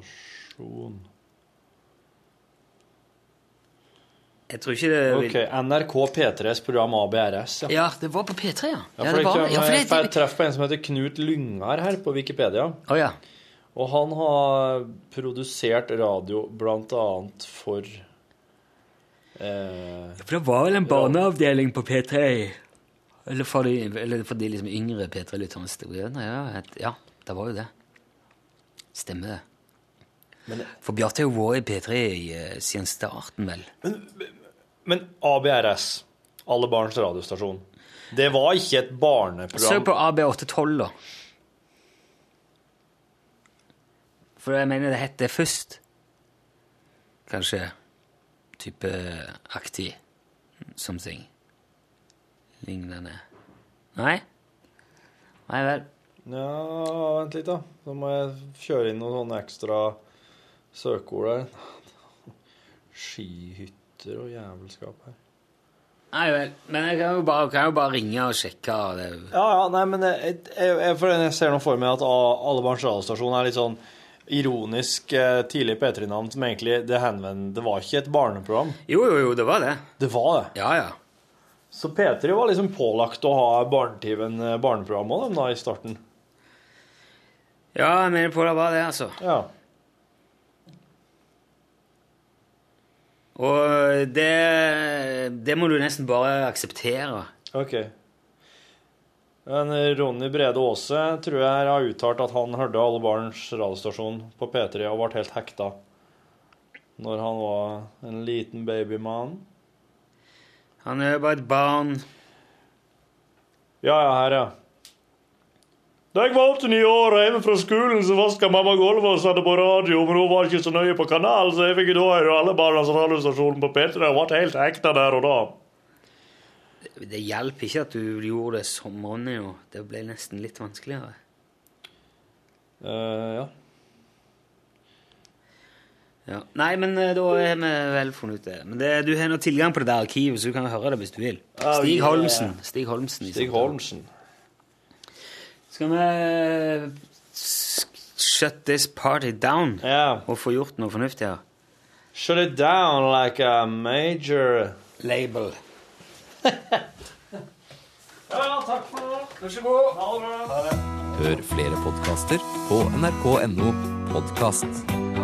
Speaker 2: Jeg tror ikke det vil
Speaker 3: Ok, NRK P3s program ABRS, ja.
Speaker 2: Ja, det var på P3, ja.
Speaker 3: Ja,
Speaker 2: Ja,
Speaker 3: for
Speaker 2: det var, ja, for
Speaker 3: jeg, traff på en som heter Knut Lyngar her på Wikipedia.
Speaker 2: Å ja.
Speaker 3: Og han har produsert radio blant annet for eh,
Speaker 2: For det var vel en barneavdeling på P3? Eller for de, eller for de liksom yngre P3-lytterne? Ja, et- ja, det var jo det. Stemmer det. for Bjarte har jo vært i P3 i, eh, siden starten, vel?
Speaker 3: Men ABRS, Alle barns radiostasjon, det var ikke et barneprogram.
Speaker 2: Søk på AB812, da. For jeg mener det het det først. Kanskje type aktig something. Lignende. Nei? Nei vel.
Speaker 3: Ja, vent litt, da. Så må jeg kjøre inn noen sånne ekstra søkeord der. Skihytter og jævelskap her.
Speaker 2: Nei vel. Men jeg kan jo bare, kan jo bare ringe og sjekke. Det.
Speaker 3: Ja, ja, nei, men jeg, jeg, jeg, for jeg ser nå for meg at Alle barns radiostasjon er litt sånn ironisk eh, tidlig P3-navn som egentlig det henvender Det var ikke et barneprogram.
Speaker 2: Jo, jo, jo, det var det.
Speaker 3: Det var det.
Speaker 2: Ja, ja.
Speaker 3: Så P3 var liksom pålagt å ha Barnetimen eh, barneprogram òg, da, i starten.
Speaker 2: Ja, jeg mener på det var det, altså.
Speaker 3: Ja.
Speaker 2: Og det, det må du nesten bare akseptere.
Speaker 3: OK. Men Ronny Brede Aase tror jeg har uttalt at han hørte Alle barns radiostasjon på P3 og ble helt hekta når han var en liten babymann.
Speaker 2: Han er jo bare et barn.
Speaker 3: Ja, ja, her, ja. Da jeg var åtte-ni år og hjemme fra skolen, så vaska mamma gulvet og satte på radio, men hun var ikke så nøye på kanalen, så jeg fikk da høre alle barnas radiostasjon på P3 og ble helt hekta der og da.
Speaker 2: Det hjalp ikke at du gjorde det som Ronny, og det ble nesten litt vanskeligere.
Speaker 3: ja.
Speaker 2: Ja. Nei, men eh, da er vi vel funnet ut det. Men det, du har nå tilgang på det der arkivet, så du kan høre det hvis du vil.
Speaker 3: Oh,
Speaker 2: Stig. Holmsen. Stig Holmsen.
Speaker 3: Stig
Speaker 2: samtalen. Skal vi shut this party down
Speaker 3: yeah.
Speaker 2: og få gjort noe fornuftig her?
Speaker 3: Shut it down like a major
Speaker 2: Label.
Speaker 3: Ja, takk for det. Vær så god. Ha det bra.
Speaker 8: Hør flere podkaster på nrk.no podkast.